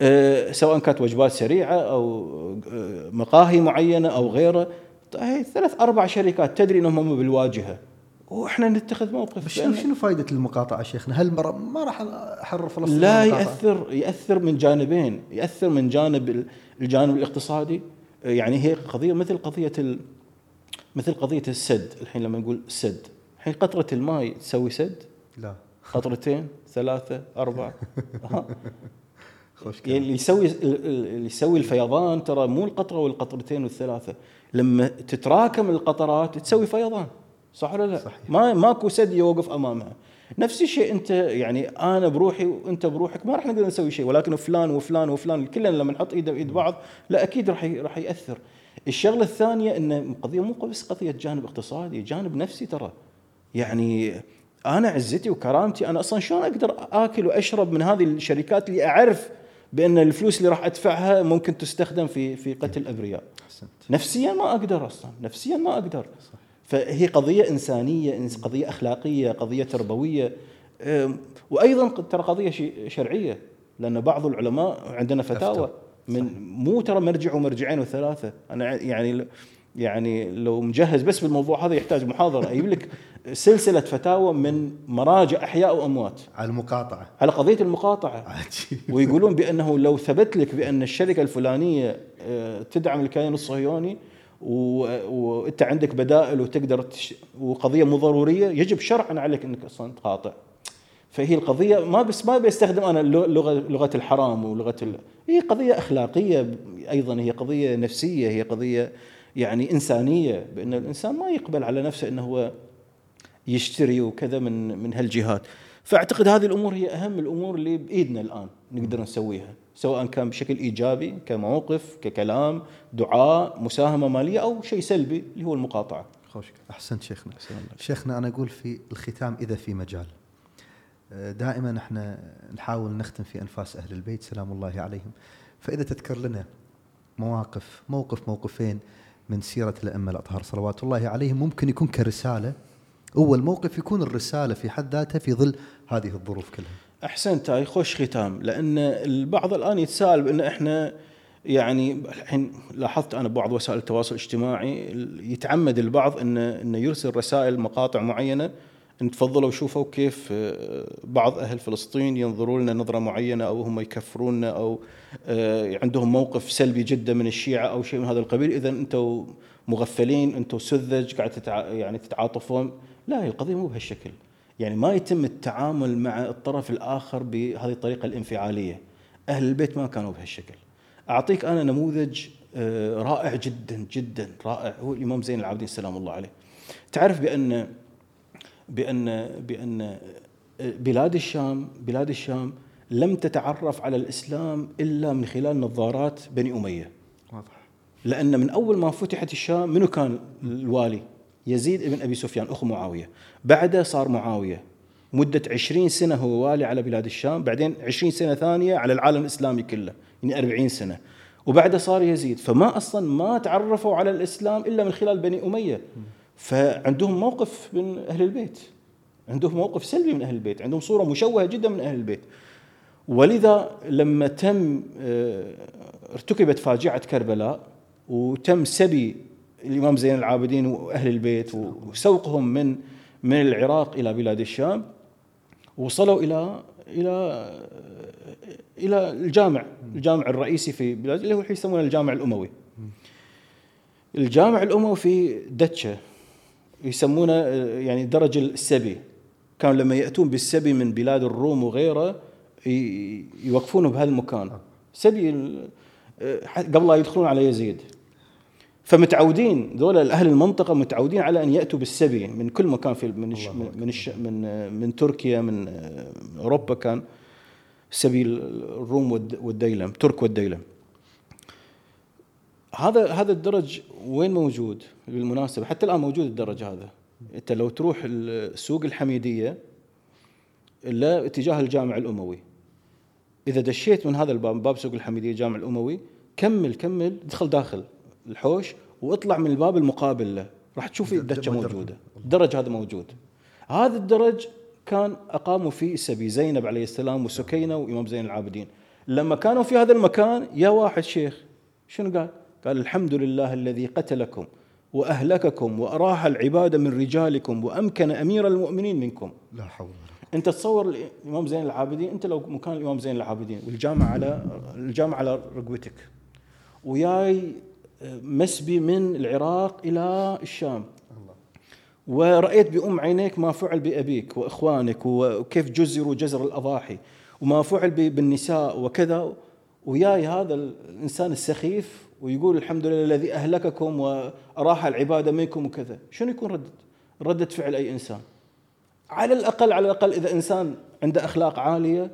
أه سواء كانت وجبات سريعة أو أه مقاهي معينة أو غيره. طيب، ثلاث أربع شركات تدري إنهم بالواجهة. وإحنا نتخذ موقف. شنو شنو فائده المقاطعة شيخنا؟ هل ما راح أحرر فلسطين لا ياثر يأثر من جانبين، يأثر من جانب الجانب الاقتصادي. يعني هي قضية مثل قضية ال... مثل قضية السد، الحين لما نقول سد، الحين قطرة الماء تسوي سد؟ لا. قطرتين، ثلاثة، أربعة. يعني اللي يسوي اللي يسوي الفيضان ترى مو القطرة والقطرتين والثلاثة، لما تتراكم القطرات تسوي فيضان. صح ولا لا؟ صحيح. ما ماكو سد يوقف أمامها نفس الشيء أنت يعني أنا بروحي وأنت بروحك ما راح نقدر نسوي شيء ولكن فلان وفلان وفلان كلنا لما نحط ايده بايد بعض لا أكيد راح راح يأثر. الشغلة الثانية إن القضية مو بس قضية جانب اقتصادي، جانب نفسي ترى. يعني أنا عزتي وكرامتي أنا أصلا شلون أقدر آكل وأشرب من هذه الشركات اللي أعرف بأن الفلوس اللي راح أدفعها ممكن تستخدم في في قتل ابرياء نفسيا ما أقدر أصلا نفسيا ما أقدر فهي قضية إنسانية إنس- قضية أخلاقية قضية تربوية. أم، وأيضا ق- ترى قضية شي- شرعية لأن بعض العلماء عندنا فتاوى من مو ترى مرجع ومرجعين وثلاثة. أنا ع- يعني يعني لو مجهز بس بالموضوع هذا يحتاج محاضرة. أجيب لك سلسلة فتاوى من مراجع أحياء وأموات. على المقاطعة. على قضية المقاطعة. ويقولون بأنه لو ثبت لك بأن الشركة الفلانية آه، تدعم الكيان الصهيوني وانت عندك بدائل وتقدر تش... وقضية مو ضرورية يجب شرعا عليك إنك أصلا تقاطع. فهي القضية ما بس ما بيستخدم أنا لغه لغة الحرام ولغة ال... هي قضية أخلاقية أيضا هي قضية نفسية هي قضية يعني إنسانية بأن الإنسان ما يقبل على نفسه إنه هو يشتري وكذا من من هالجهات فأعتقد هذه الأمور هي أهم الأمور اللي بإيدنا الآن نقدر نسويها سواء كان بشكل إيجابي كموقف ككلام دعاء مساهمة مالية أو شيء سلبي اللي هو المقاطعة. خوش. أحسنت شيخنا. شيخنا أنا أقول في الختام إذا في مجال. آه، دائما إحنا نحاول نختم في أنفاس أهل البيت سلام الله عليهم. فإذا تذكر لنا مواقف موقف موقفين من سيرة الأئمة الأطهار صلوات الله عليهم ممكن يكون كرسالة. أول موقف يكون الرسالة في حد ذاتها في ظل هذه الظروف كلها. أحسنت هاي خوش ختام. لأن البعض الآن يتساءل بان إحنا يعني الحين لاحظت أنا ببعض وسائل التواصل الاجتماعي يتعمد البعض ان انه يرسل رسائل مقاطع معينة إن تفضلوا شوفوا كيف آه، بعض أهل فلسطين ينظرون لنا نظرة معينة أو هم يكفروننا أو آه، عندهم موقف سلبي جدا من الشيعة أو شيء من هذا القبيل. اذا أنتم مغفلين أنتم سذج قاعد تتع... يعني تتعاطفون. لا هي القضية مو بهالشكل. يعني ما يتم التعامل مع الطرف الآخر بهذه الطريقة الانفعالية. أهل البيت ما كانوا بهالشكل. أعطيك أنا نموذج آه، رائع جدا جدا رائع. هو الإمام زين العابدين سلام الله عليه. تعرف بأن بأن بأن بلاد الشام بلاد الشام لم تتعرف على الإسلام إلا من خلال نظارات بني أمية. واضح. لأن من أول ما فتحت الشام منو كان الوالي؟ يزيد بن أبي سفيان أخو معاوية، بعده صار معاوية مدة 20 سنة هو والي على بلاد الشام، بعدين 20 سنة ثانية على العالم الإسلامي كله، يعني 40 سنة. وبعده صار يزيد، فما أصلا ما تعرفوا على الإسلام إلا من خلال بني أمية. فعندهم موقف من أهل البيت. عندهم موقف سلبي من أهل البيت، عندهم صورة مشوهة جدا من أهل البيت. ولذا لما تم آه، ارتكبت فاجعة كربلاء وتم سبي الإمام زين العابدين وأهل البيت وسوقهم من من العراق إلى بلاد الشام وصلوا إلى إلى إلى الجامع الجامع الرئيسي في بلاد اللي هو الحين يسمونه الجامع الأموي. الجامع الأموي في دتشة يسمونه يعني درج السبي. كانوا لما يأتون بالسبي من بلاد الروم وغيره يوقفونه بهذا المكان. سبي قبل لا يدخلون على يزيد. فمتعودين ذولا أهل المنطقة متعودين على أن يأتوا بالسبي من كل مكان في من الش من الش من من تركيا من أوروبا كان سبي الروم والد- والديلم ترك والديلم. هذا هذا الدرج وين موجود بالمناسبة؟ حتى الآن موجود الدرج هذا. أنت لو تروح السوق الحميدية إلا اتجاه الجامع الأموي. إذا دشيت من هذا الباب باب سوق الحميدية الجامع الأموي كمل كمل ادخل داخل. الحوش واطلع من الباب المقابل له. راح تشوف مدرج. موجودة. الدرج هذا موجود. هذا الدرج كان أقاموا فيه سبي زينب عليه السلام وسكينة وإمام زين العابدين. لما كانوا في هذا المكان يا واحد شيخ شنو قال؟ قال الحمد لله الذي قتلكم وأهلككم وأراح العباد من رجالكم وأمكن أمير المؤمنين منكم. لا حول أنت تصور الإمام زين العابدين أنت لو مكان الإمام زين العابدين والجامع على الجامع على رقبتك وياي مسبي من العراق إلى الشام. ورأيت بأم عينيك ما فعل بأبيك وإخوانك وكيف جزروا جزر الأضاحي وما فعل بالنساء وكذا. وياي هذا الإنسان السخيف ويقول الحمد لله الذي أهلككم وأراح العبادة منكم وكذا. شنو يكون ردة؟ ردة فعل أي إنسان؟ على الأقل على الأقل إذا إنسان عنده أخلاق عالية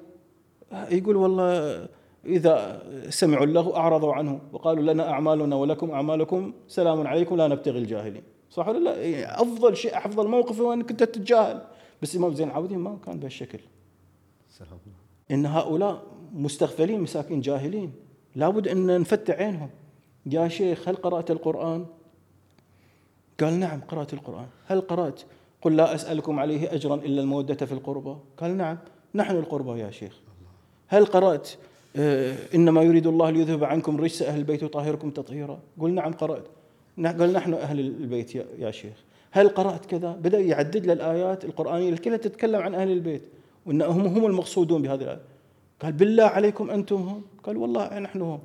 يقول والله إذا سمعوا له أعرضوا عنه وقالوا لنا أعمالنا ولكم أعمالكم سلام عليكم لا نبتغي الجاهلين. صح ولا لا؟ إيه، أفضل شيء أفضل موقف هو أنك أنت تتجاهل. بس الامام زين العابدين ما كان بهالشكل. إن هؤلاء مستغفلين مساكين جاهلين. لابد أن نفتح عينهم. يا شيخ هل قرأت القرآن؟ قال نعم قرأت القرآن. هل قرأت؟ قل لا أسألكم عليه أجرا إلا المودة في القربى. قال نعم. نحن القربى يا شيخ. هل قرأت؟ آه، إنما يريد الله ليذهب عنكم رجس أهل البيت ويطهركم تطهيرا. قل نعم قرأت. قال نحن أهل البيت يا, شيخ. هل قرأت كذا؟ بدأ يعدد له الآيات القرآنية كلها تتكلم عن أهل البيت وانهم هم المقصودون بهذه الآية. قال بالله عليكم أنتم هم؟ قال والله نحن هم.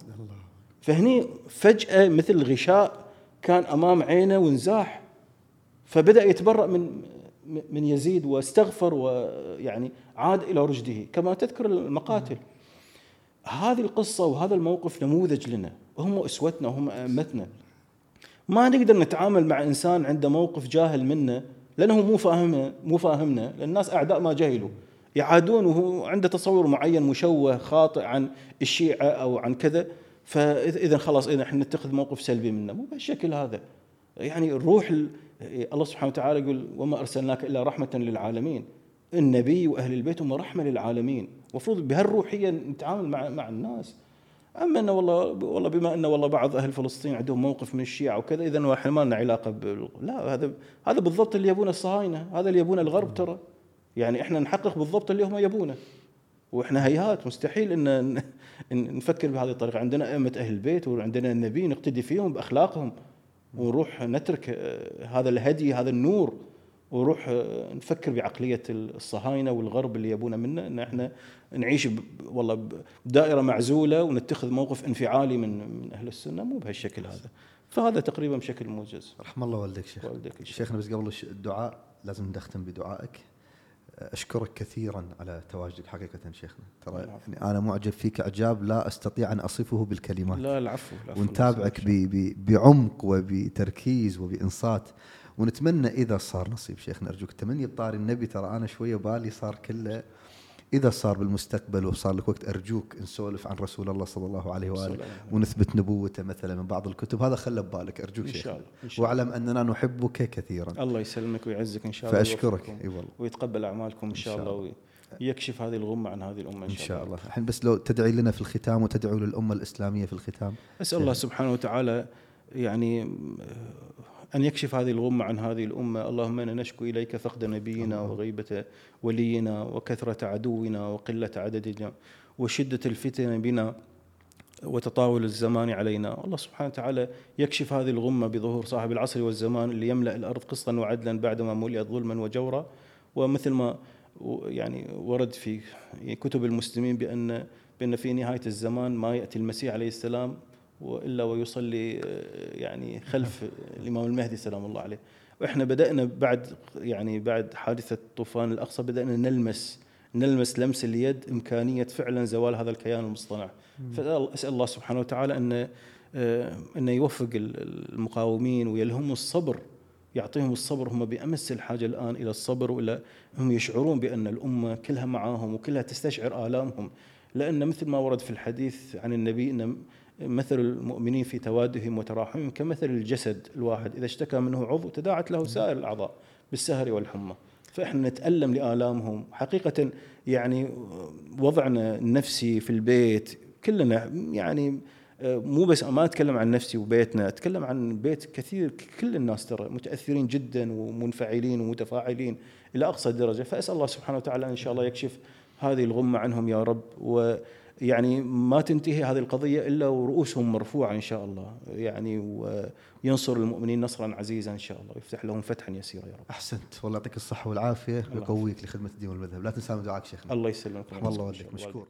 فهني فجأة مثل غشاء كان أمام عينه وانزاح. فبدأ يتبرأ من من يزيد واستغفر ويعني عاد إلى رشده. كما تذكر المقاتل. هذه القصة وهذا الموقف نموذج لنا وهم أسوتنا وهم ائمتنا ما نقدر نتعامل مع إنسان عنده موقف جاهل منا لأنه مو فاهمه مو فاهمنا الناس أعداء ما جهلوا. يعادون وهو عنده تصور معين مشوه خاطئ عن الشيعة أو عن كذا فإذا خلاص إذا إحنا نتخذ موقف سلبي منه. مو بهالشكل هذا. يعني الروح الله سبحانه وتعالى يقول وما أرسلناك إلا رحمة للعالمين. النبي وأهل البيت هم رحمة للعالمين. المفروض بهالروحية نتعامل مع مع الناس. أما إنه والله والله بما إنه والله بعض أهل فلسطين عندهم موقف من الشيعة وكذا اذا إحنا ما لنا علاقة ب... لا هذا هذا بالضبط اللي يبونه الصهاينة هذا اللي يبونه الغرب ترى. يعني إحنا نحقق بالضبط اللي هم يبونه. وإحنا هيهات مستحيل ان نفكر بهذه الطريقة. عندنا أئمة أهل البيت وعندنا النبي نقتدي فيهم بأخلاقهم ونروح نترك آه، هذا الهدي هذا النور. ونروح آه، نفكر بعقلية الصهاينة والغرب اللي يبونا منا إن إحنا نعيش والله بدائره معزولة ونتخذ موقف انفعالي من من أهل السنة مو بهالشكل هذا. فهذا تقريبا بشكل موجز. رحم الله والديك شيخ. والديك شيخنا بس قبل الدعاء لازم نختم بدعائك. أشكرك كثيرا على تواجدك حقيقة شيخنا. ترى يعني أنا معجب فيك أعجاب لا أستطيع أن أصفه بالكلمات. لا العفو, العفو ونتابعك بعمق وبتركيز وبإنصات. ونتمنى إذا صار نصيب شيخنا ارجوك تمني بطاري النبي ترى أنا شوية بالي صار كله إذا صار بالمستقبل وصار لك وقت أرجوك نسولف عن رسول الله صلى الله عليه وآله ونثبت نبوته مثلا من بعض الكتب. هذا خله ببالك أرجوك إن شاء الله واعلم أننا نحبك كثيرا. الله يسلمك ويعزك إن شاء الله فأشكرك. أي والله. ويتقبل أعمالكم إن شاء, إن شاء الله, ويكشف هذه الغمة عن هذه الأمة إن شاء, إن شاء الله. الحين بس لو تدعي لنا في الختام وتدعو للأمة الإسلامية في الختام. أسأل الله سبحانه وتعالى يعني أن يكشف هذه الغمة عن هذه الأمة. اللهم إنا نشكو إليك فقد نبينا وغيبة ولينا وكثرة عدونا وقلة عددنا وشدة الفتن بنا وتطاول الزمان علينا. الله سبحانه وتعالى يكشف هذه الغمة بظهور صاحب العصر والزمان اللي يملأ الأرض قسطا وعدلا بعدما ملئت ظلما وجورا. ومثل ما يعني ورد في كتب المسلمين بأن بأن في نهاية الزمان ما يأتي المسيح عليه السلام وإلا ويصلي آه، يعني خلف الإمام المهدي سلام الله عليه. وإحنا بدأنا بعد يعني بعد حادثة طوفان الأقصى بدأنا نلمس نلمس لمس اليد إمكانية فعلا زوال هذا الكيان المصطنع. فأسأل الله سبحانه وتعالى أن آه، انه يوفق المقاومين ويلهم الصبر يعطيهم الصبر. هم بأمس الحاجة الآن إلى الصبر والى هم يشعرون بأن الأمة كلها معاهم وكلها تستشعر آلامهم. لأن مثل ما ورد في الحديث عن النبي إن مثل المؤمنين في توادهم وتراحمهم كمثل الجسد الواحد. إذا اشتكى منه عضو تداعت له سائر الأعضاء بالسهر والحمى. فإحنا نتألم لآلامهم. حقيقة يعني وضعنا النفسي في البيت كلنا يعني مو بس ما أتكلم عن نفسي وبيتنا أتكلم عن بيت كثير كل الناس ترى متأثرين جدا ومنفعلين ومتفاعلين إلى أقصى درجة. فأسأل الله سبحانه وتعالى إن شاء الله يكشف هذه الغمة عنهم يا رب. و يعني ما تنتهي هذه القضية إلا ورؤوسهم مرفوعة إن شاء الله. يعني وينصر المؤمنين نصرا عزيزا إن شاء الله. ويفتح لهم فتحا يسيرا يا رب. أحسنت. والله يعطيك الصحة والعافية. ويقويك لخدمة الدين والمذهب. لا تنسى دعاك شيخنا. الله يسلمك الله ودك مشكور.